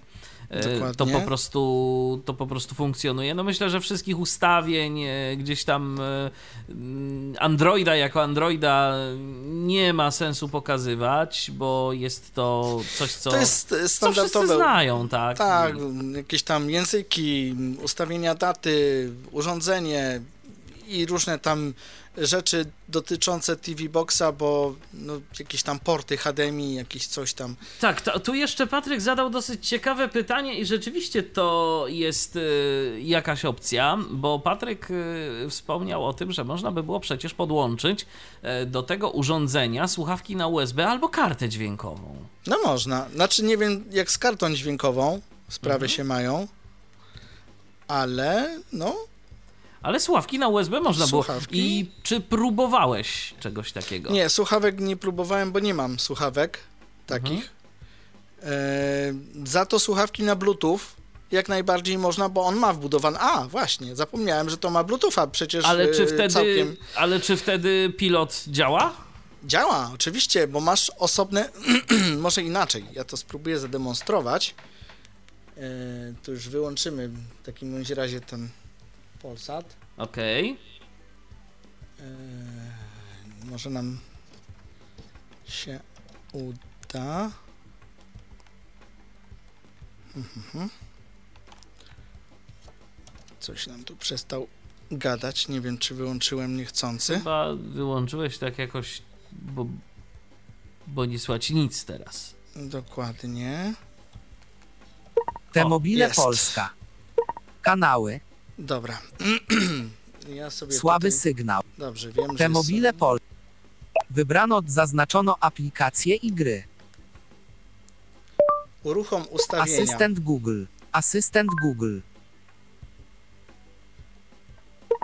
To po, prostu, to po prostu funkcjonuje. No myślę, że wszystkich ustawień e, gdzieś tam e, mm, Androida jako Androida nie ma sensu pokazywać, bo jest to coś, co, To jest e, co wszyscy standardowe. znają, tak? Tak, jakieś tam języki, ustawienia daty, urządzenie i różne tam rzeczy dotyczące TV Boxa, bo no, jakieś tam porty HDMI, jakieś coś tam. Tak, to, tu jeszcze Patryk zadał dosyć ciekawe pytanie i rzeczywiście to jest y, jakaś opcja, bo Patryk y, wspomniał o tym, że można by było przecież podłączyć y, do tego urządzenia słuchawki na USB albo kartę dźwiękową. No można. Znaczy nie wiem jak z kartą dźwiękową sprawy się mają, ale no Ale słuchawki na USB można było. Słuchawki? I czy próbowałeś czegoś takiego? nie, słuchawek nie próbowałem, bo nie mam słuchawek takich. E, za to słuchawki na Bluetooth jak najbardziej można, bo on ma wbudowany. A, właśnie, zapomniałem, że to ma Bluetootha przecież Ale czy e, wtedy, całkiem. ale czy wtedy pilot działa? Działa, oczywiście, bo masz osobne. [clears throat] Może inaczej, ja to spróbuję zademonstrować. E, to już wyłączymy w takim razie ten Polsat. Okej. E, może nam się uda. Mhm. Coś nam tu przestał gadać. Nie wiem, czy wyłączyłem niechcący. Chyba wyłączyłeś tak jakoś, bo, bo nie słychać nic teraz. Dokładnie. T-Mobile jest. Polska. Kanały. Dobra. [clears throat] ja sobie Słaby tutaj... sygnał. Dobrze, wiem, że T-Mobile są... Pol. Wybrano zaznaczono aplikacje i gry. Uruchom ustawienia. Asystent Google. Asystent Google.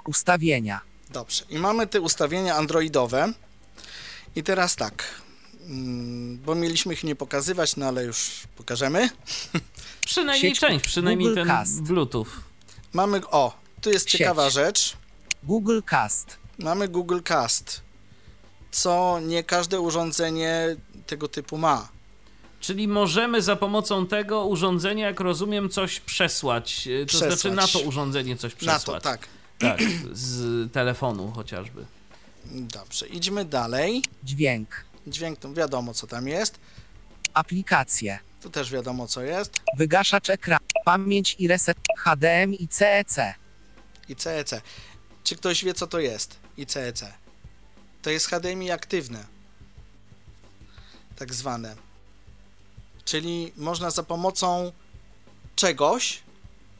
Ustawienia. Dobrze. I mamy te ustawienia androidowe. I teraz tak. mm, Bo mieliśmy ich nie pokazywać, no ale już pokażemy. [laughs] Przynajmniej Sieć część, przynajmniej Google ten Cast. Bluetooth. Mamy. O, tu jest Sieć. ciekawa rzecz. Google Cast. Mamy Google Cast. Co nie każde urządzenie tego typu ma. Czyli możemy za pomocą tego urządzenia, jak rozumiem, coś przesłać. y, To Przesłać. znaczy na to urządzenie coś Na przesłać. to, tak. Tak, z telefonu chociażby. Dobrze, idźmy dalej. Dźwięk. Dźwięk, to wiadomo co tam jest. Aplikacje. Tu też wiadomo co jest. Wygaszacz ekranu. Pamięć i reset. HDMI i CEC. I CEC. Czy ktoś wie co to jest? I CEC. To jest HDMI aktywne. Tak zwane. Czyli można za pomocą czegoś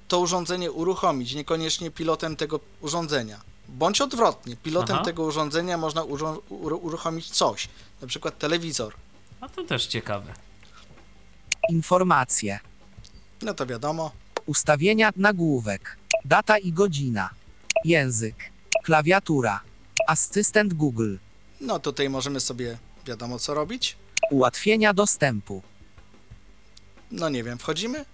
to urządzenie uruchomić, niekoniecznie pilotem tego urządzenia. Bądź odwrotnie, pilotem Aha. tego urządzenia można uruchomić coś, na przykład telewizor. A to też ciekawe. Informacje. No to wiadomo. Ustawienia nagłówek. Data i godzina. Język. Klawiatura. Asystent Google. No tutaj możemy sobie wiadomo co robić. Ułatwienia dostępu. No nie wiem, wchodzimy?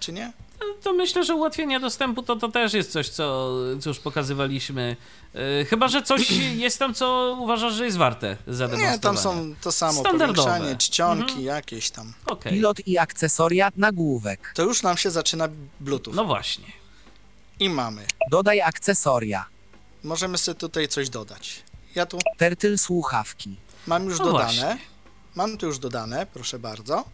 Czy nie? No, To myślę, że ułatwienie dostępu to, to też jest coś, co, co już pokazywaliśmy. Yy, chyba, że coś [clears throat] jest tam, co uważasz, że jest warte zademonstrowania. Nie, tam są to samo, Standardowe. powiększanie, czcionki Mhm. jakieś tam. Okej. Pilot i akcesoria nagłówek. To już nam się zaczyna Bluetooth. No właśnie. I mamy. Dodaj akcesoria. Możemy sobie tutaj coś dodać. Ja tu Tertyl słuchawki. mam już No dodane. właśnie. Mam tu już dodane, proszę bardzo.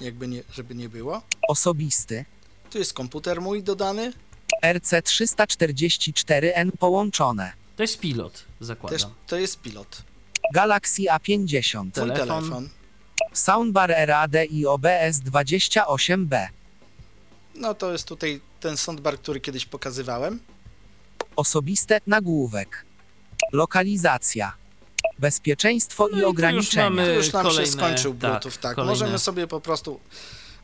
Jakby nie, żeby nie było. Osobisty. Tu jest komputer mój dodany. RC344N połączone. To jest pilot, zakładam. Też to jest pilot. Galaxy A50. Mój Telefon. telefon. Soundbar RAD i OBS 28B. No to jest tutaj ten soundbar, który kiedyś pokazywałem. Osobiste nagłówek. Lokalizacja. Bezpieczeństwo No i i tu już ograniczenia. mamy- Tu już nam kolejne- się skończył tak, Bluetooth, tak. kolejne. Możemy sobie po prostu...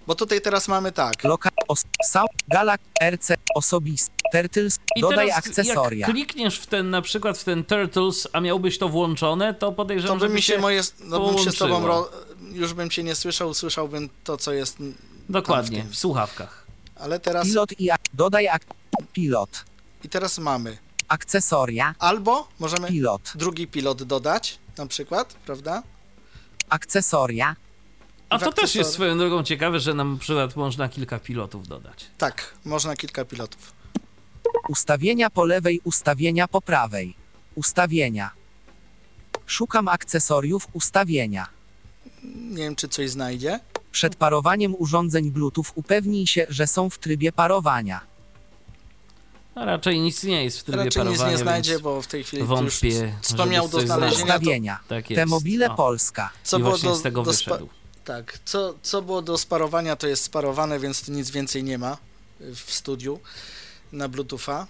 Bo tutaj teraz mamy tak. Loka os sound Galax RC osobisty. Tertyl I dodaj teraz akcesoria. jak klikniesz w ten, na przykład w ten Turtles, a miałbyś to włączone, to To podejrzewam, by żeby mi się moje... No bym się z tobą... Ro... Już bym cię nie słyszał, usłyszałbym to, co jest... Dokładnie, w w, słuchawkach. Ale teraz... Pilot i ak dodaj ak pilot. I teraz mamy Akcesoria. albo możemy Pilot. drugi pilot dodać, na przykład, prawda? Akcesoria. A to też jest swoją drogą ciekawe, że na przykład można kilka pilotów dodać. Tak, można kilka pilotów. Ustawienia po lewej, ustawienia po prawej. Ustawienia. Szukam akcesoriów ustawienia. Nie wiem, czy coś znajdzie. Przed parowaniem urządzeń Bluetooth upewnij się, że są w trybie parowania. No raczej nic nie jest w trybie Raczej nic parowania, nie znajdzie, bo w tej chwili wątpię, już miał do znalezienia, to, Ustawienia. Tak jest. T-Mobile O, Polska. co I było właśnie do, z tego do spa- wyszedł. Tak, co, co było do sparowania, to jest sparowane, więc tu nic więcej nie ma w studiu na Bluetootha.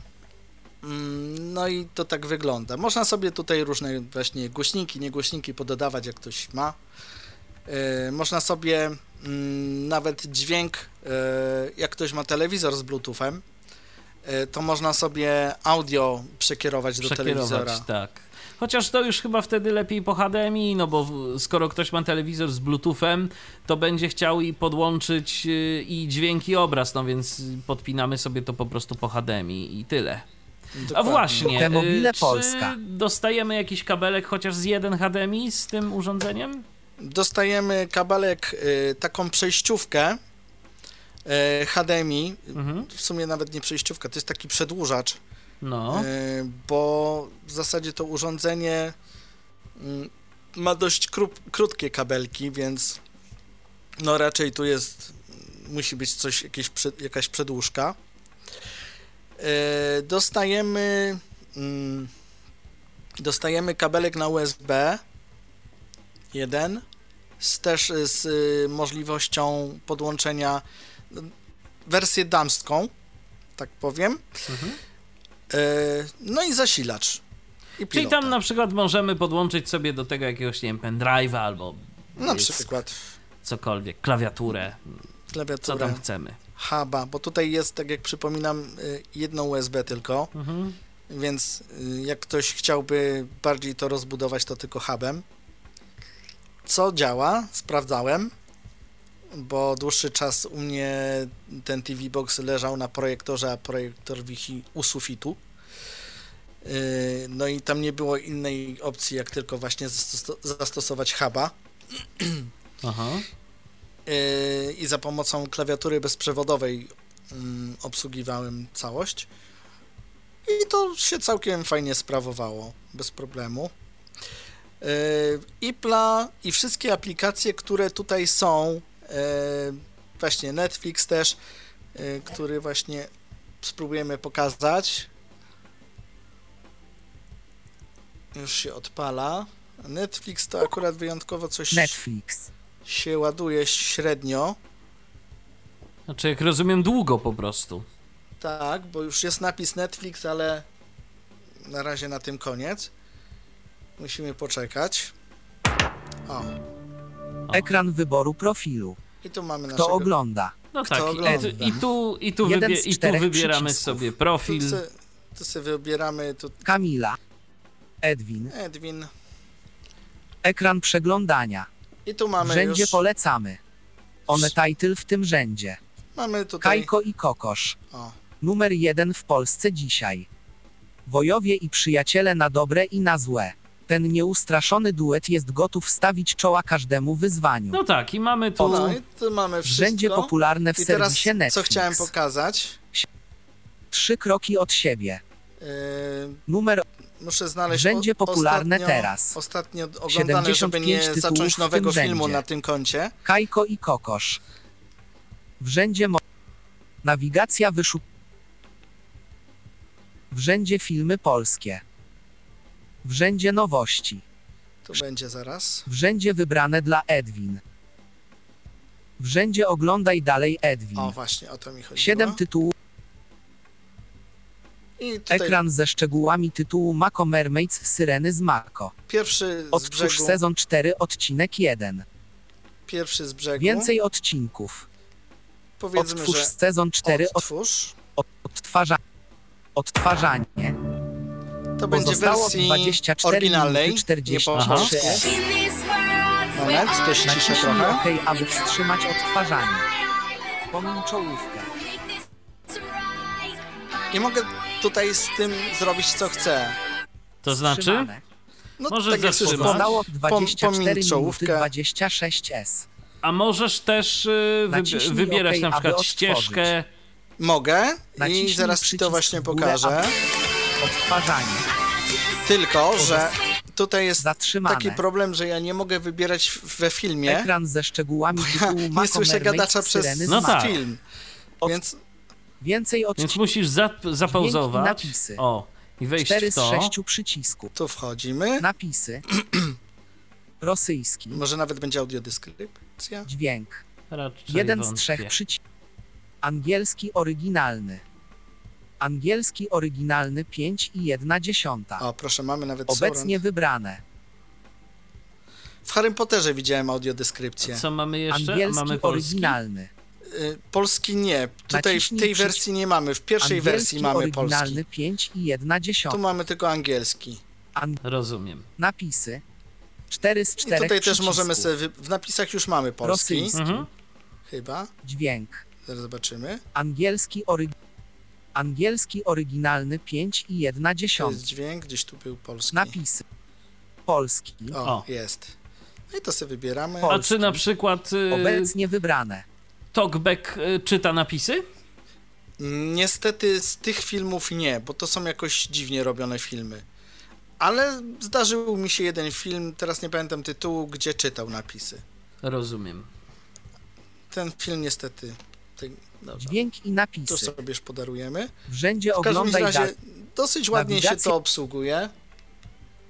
Mm, No i to tak wygląda. Można sobie tutaj różne właśnie głośniki, niegłośniki pododawać, jak ktoś ma. E, Można sobie mm, nawet dźwięk, e, jak ktoś ma telewizor z Bluetoothem, to można sobie audio przekierować do telewizora. Przekierować, tak. Chociaż to już chyba wtedy lepiej po HDMI, no bo skoro ktoś ma telewizor z Bluetoothem, to będzie chciał i podłączyć y, i dźwięk i obraz, no więc podpinamy sobie to po prostu po HDMI i tyle. A Dokładnie. właśnie, T-Mobile y, czy Polska. dostajemy jakiś kabelek chociaż z jeden HDMI z tym urządzeniem? dostajemy kabelek, y, taką przejściówkę HDMI, Mhm. w sumie nawet nie przejściówka, to jest taki przedłużacz, No, y, bo w zasadzie to urządzenie mm, ma dość krup, krótkie kabelki, więc no raczej tu jest, musi być coś, jakieś, jakaś przedłużka. Y, Dostajemy mm, dostajemy kabelek na USB jeden z, też z y, możliwością podłączenia no, wersję damską, tak powiem. Mhm. E, no i zasilacz. I czyli tam na przykład możemy podłączyć sobie do tego jakiegoś, nie wiem, pendrive'a albo Na przykład cokolwiek, klawiaturę, co klawiaturę, tam chcemy. huba, bo tutaj jest, tak jak przypominam, y, jedno USB tylko. Mhm. więc y, jak ktoś chciałby bardziej to rozbudować, to tylko hubem. Co działa? Sprawdzałem, bo dłuższy czas u mnie ten TV Box leżał na projektorze, a projektor wisi u sufitu. No i tam nie było innej opcji, jak tylko właśnie zasto- zastosować huba. Aha. Yy, i za pomocą klawiatury bezprzewodowej mm, obsługiwałem całość. I to się całkiem fajnie sprawowało, bez problemu. Yy, IPLA i wszystkie aplikacje, które tutaj są, właśnie Netflix też, yy, który właśnie spróbujemy pokazać. Już się odpala. Netflix to akurat wyjątkowo coś Netflix. się ładuje średnio. Znaczy, jak rozumiem, długo po prostu. Tak, bo już jest napis Netflix, ale na razie na tym koniec. Musimy poczekać. O, Ekran wyboru profilu. i tu mamy Kto naszego... ogląda? No Kto tak, i, ogląda? tu- i tu, i tu, wybie, i tu wybieramy przycisków. sobie Tu profil. se, tu se wybieramy tu Kamila. Edwin. Edwin. Ekran przeglądania. I tu W mamy rzędzie już... polecamy. One title w tym rzędzie. Mamy tutaj... Kajko i Kokosz. O, Numer jeden w Polsce dzisiaj. Wojowie i przyjaciele na dobre i na złe. Ten nieustraszony duet jest gotów stawić czoła każdemu wyzwaniu. No tak, i mamy tu. no i tu mamy wszystko. rzędzie popularne w I teraz serwisie Netflix. co chciałem pokazać? Trzy kroki od siebie. Yy, Numer muszę znaleźć... Rzędzie popularne ostatnio, teraz. Ostatnio oglądane, żeby 75 nie tytułów zacząć nowego filmu rzędzie. na tym koncie. Kajko i Kokosz. W rzędzie mo- Nawigacja wyszuk... W rzędzie filmy polskie. W rzędzie nowości. To będzie zaraz. W rzędzie wybrane dla Edwin. W rzędzie oglądaj dalej Edwin. O, właśnie, o to mi chodziło. Siedem tytułów. Tutaj Ekran ze szczegółami tytułu Mako Mermaids Syreny z Mako. pierwszy z Otwórz brzegu. sezon 4 odcinek 1. Pierwszy z brzegu. Więcej odcinków. Powiedzmy, Otwórz że sezon 4 od, otwórz. od, odtwarza, odtwarzanie. To będzie wersji 24 oryginalnej, minuty 43 nie po polsku. Moment, to ściszę trochę. OK, aby wstrzymać odtwarzanie. Pomiń czołówkę. I mogę tutaj z tym zrobić co chcę. To znaczy? Wstrzymane. No, Może tak jak zatrzymać? Pozostało pom- 24 pomiń minuty czołówkę. 26S. A możesz też y, Naciśnij wybi- wybierać OK, na aby przykład otworzyć. ścieżkę. Mogę i Naciśnij zaraz ci przycisk to właśnie w górę, pokażę. aby- Odtwarzanie. Tylko, że tutaj jest Zatrzymane. taki problem, że ja nie mogę wybierać we filmie. Ekran ze szczegółami tytułu Nie Mako słyszę gadacza przez No tak. film. Od- Więc Więcej Więc odcinków. musisz zap- zapauzować. napisy. O, i wejść 4 w z to. 6 przycisków. tu wchodzimy. Napisy. [clears throat] Rosyjski. Może nawet będzie audiodeskrypcja. Dźwięk. Raczej Jeden z trzech przycisków. Angielski oryginalny. Angielski oryginalny 5 i 1 dziesiąta. O, proszę, mamy nawet Obecnie surround. wybrane. W Harry Potterze widziałem audiodeskrypcję. Co mamy jeszcze? Angielski mamy polski. oryginalny. Y, Polski nie. Tutaj w Naciśnij tej przycisk. wersji nie mamy. W pierwszej Angielski wersji mamy oryginalny polski. 5 i 1 Tu dziesiąta. mamy tylko angielski. An- Rozumiem. napisy. 4 z I 4 tutaj też możemy sobie. wy- W napisach już mamy polski. Rosyjski. Mhm. Chyba. Dźwięk. Zaraz zobaczymy. Angielski ory... Angielski oryginalny 5 i 1 To jest dźwięk, gdzieś tu był polski. Napisy. Polski. O, O. jest. No i to sobie wybieramy. O. A czy na przykład y, Obecnie wybrane. Talkback y, czyta napisy? Niestety z tych filmów nie, bo to są jakoś dziwnie robione filmy. Ale zdarzył mi się jeden film, teraz nie pamiętam tytułu, gdzie czytał napisy. Rozumiem. Ten film niestety. Dobra, Dźwięk i to napisy. sobie już podarujemy. W rzędzie W oglądaj razie dosyć ładnie się Nawigacja- to obsługuje.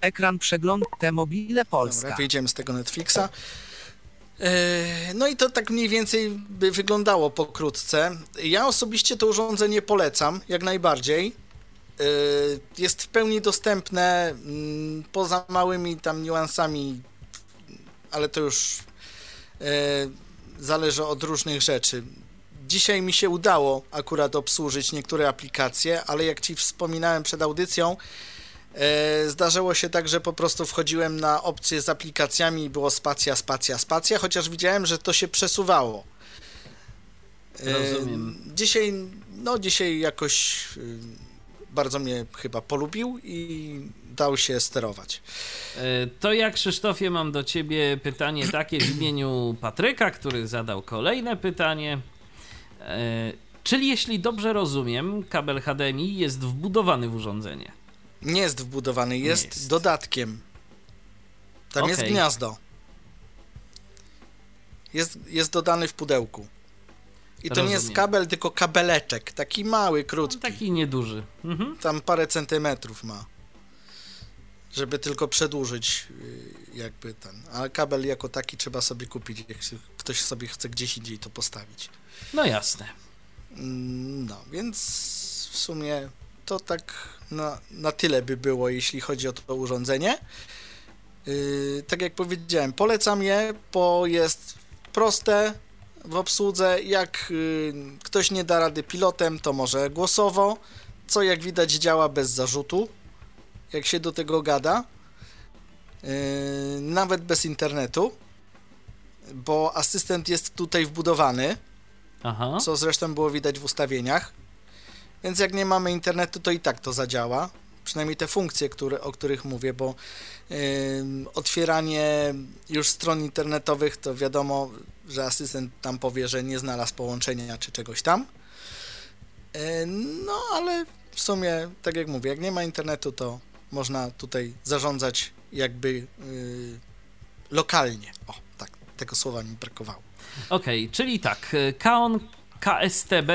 Ekran przegląd te mobile Polska. Dobra, wyjdziemy z tego Netflixa. E, No i to tak mniej więcej by wyglądało pokrótce. Ja osobiście to urządzenie polecam, jak najbardziej. E, Jest w pełni dostępne, mm, poza małymi tam niuansami, ale to już e, zależy od różnych rzeczy. Dzisiaj mi się udało akurat obsłużyć niektóre aplikacje, ale jak ci wspominałem przed audycją, e, zdarzyło się tak, że po prostu wchodziłem na opcję z aplikacjami i było spacja, spacja, spacja, chociaż widziałem, że to się przesuwało. E, Rozumiem. Dzisiaj, no dzisiaj jakoś y, bardzo mnie chyba polubił i dał się sterować. E, To ja, Krzysztofie, mam do ciebie pytanie takie w imieniu Patryka, który zadał kolejne pytanie. E, Czyli jeśli dobrze rozumiem, kabel HDMI jest wbudowany w urządzenie. Nie jest wbudowany, jest, jest. dodatkiem. Tam jest Okej. gniazdo. Jest, jest dodany w pudełku. I to nie jest kabel, tylko kabeleczek. Taki mały, No, krótki. taki nieduży. Mhm. Tam parę centymetrów ma. Żeby tylko przedłużyć y, jakby ten. A kabel jako taki trzeba sobie kupić, jak się- ktoś sobie chce gdzieś indziej to postawić. No jasne. Mm, No, więc w sumie to tak na, na tyle by było, jeśli chodzi o to urządzenie. Yy, tak jak powiedziałem, polecam je, bo jest proste w obsłudze. Jak yy, ktoś nie da rady pilotem, to może głosowo, co jak widać działa bez zarzutu, jak się do tego gada. Yy, nawet bez internetu, bo asystent jest tutaj wbudowany Aha. co zresztą było widać w ustawieniach. Więc jak nie mamy internetu, to i tak to zadziała. Przynajmniej te funkcje, które, o których mówię, bo ym, otwieranie już stron internetowych, to wiadomo, że asystent tam powie, że nie znalazł połączenia czy czegoś tam. Yy, no, ale w sumie, tak jak mówię, jak nie ma internetu, to można tutaj zarządzać jakby yy, lokalnie. O, tego słowa mi brakowało. Okej, czyli tak. e, Kaon KSTB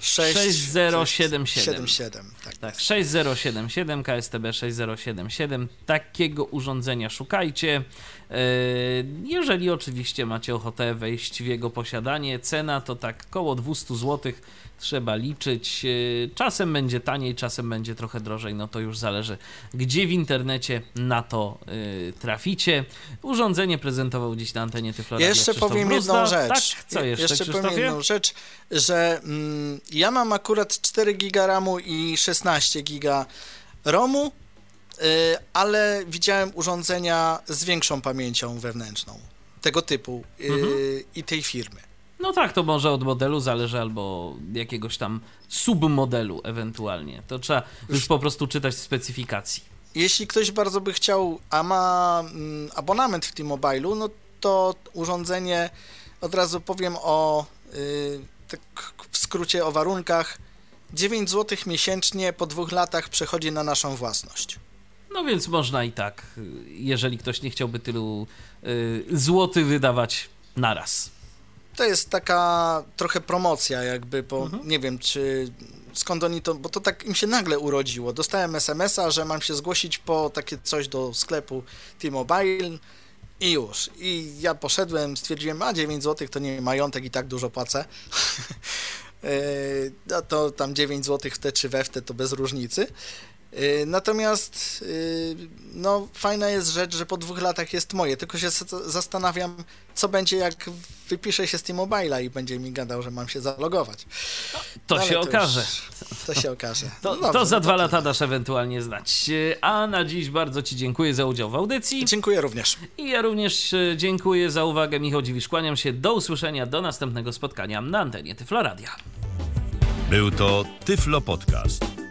6077. 77, tak. Tak, 6077, KSTB 6077. Takiego urządzenia szukajcie. E, Jeżeli oczywiście macie ochotę wejść w jego posiadanie, cena to tak koło 200 zł trzeba liczyć. E, Czasem będzie taniej, czasem będzie trochę drożej, no to już zależy, gdzie w internecie na to e, traficie. Urządzenie prezentował dziś na antenie Tyfloradia Jeszcze Krzysztof powiem Bruzda. jedną rzecz. Tak, co jeszcze, Jeszcze powiem jedną rzecz, że mm, ja mam akurat 4 giga RAMu i 16 giga ROMu, y, ale widziałem urządzenia z większą pamięcią wewnętrzną tego typu y, Mhm. i tej firmy. No tak, to może od modelu zależy albo jakiegoś tam submodelu ewentualnie. To trzeba już po prostu czytać w specyfikacji. Jeśli ktoś bardzo by chciał, a ma mm, abonament w T-Mobile'u, no to urządzenie, od razu powiem o, y, tak w skrócie o warunkach, 9 zł miesięcznie po dwóch latach przechodzi na naszą własność. No więc można i tak, jeżeli ktoś nie chciałby tylu y, złotych wydawać naraz. To jest taka trochę promocja jakby, bo nie wiem, czy skąd oni to, bo to tak im się nagle urodziło. Dostałem SMS-a, że mam się zgłosić po takie coś do sklepu T-Mobile i już. I ja poszedłem, stwierdziłem, a 9 zł to nie majątek i tak dużo płacę. [laughs] Yy, No to tam 9 zł w te czy we w te to bez różnicy. Yy, Natomiast yy, no, fajna jest rzecz, że po dwóch latach jest moje, tylko się zastanawiam, co będzie jak wypiszę się z T-Mobile'a i będzie mi gadał, że mam się zalogować. To No, ale się już- okaże. To się okaże. [laughs] To, No to za no dwa lata dasz ewentualnie znać. Y, A na dziś bardzo Ci dziękuję za udział w audycji. Dziękuję również. I ja również y, dziękuję za uwagę. Michał Dziwisz, kłaniam się. Do usłyszenia, do następnego spotkania na antenie Tyfloradia. Był to Tyflo Podcast.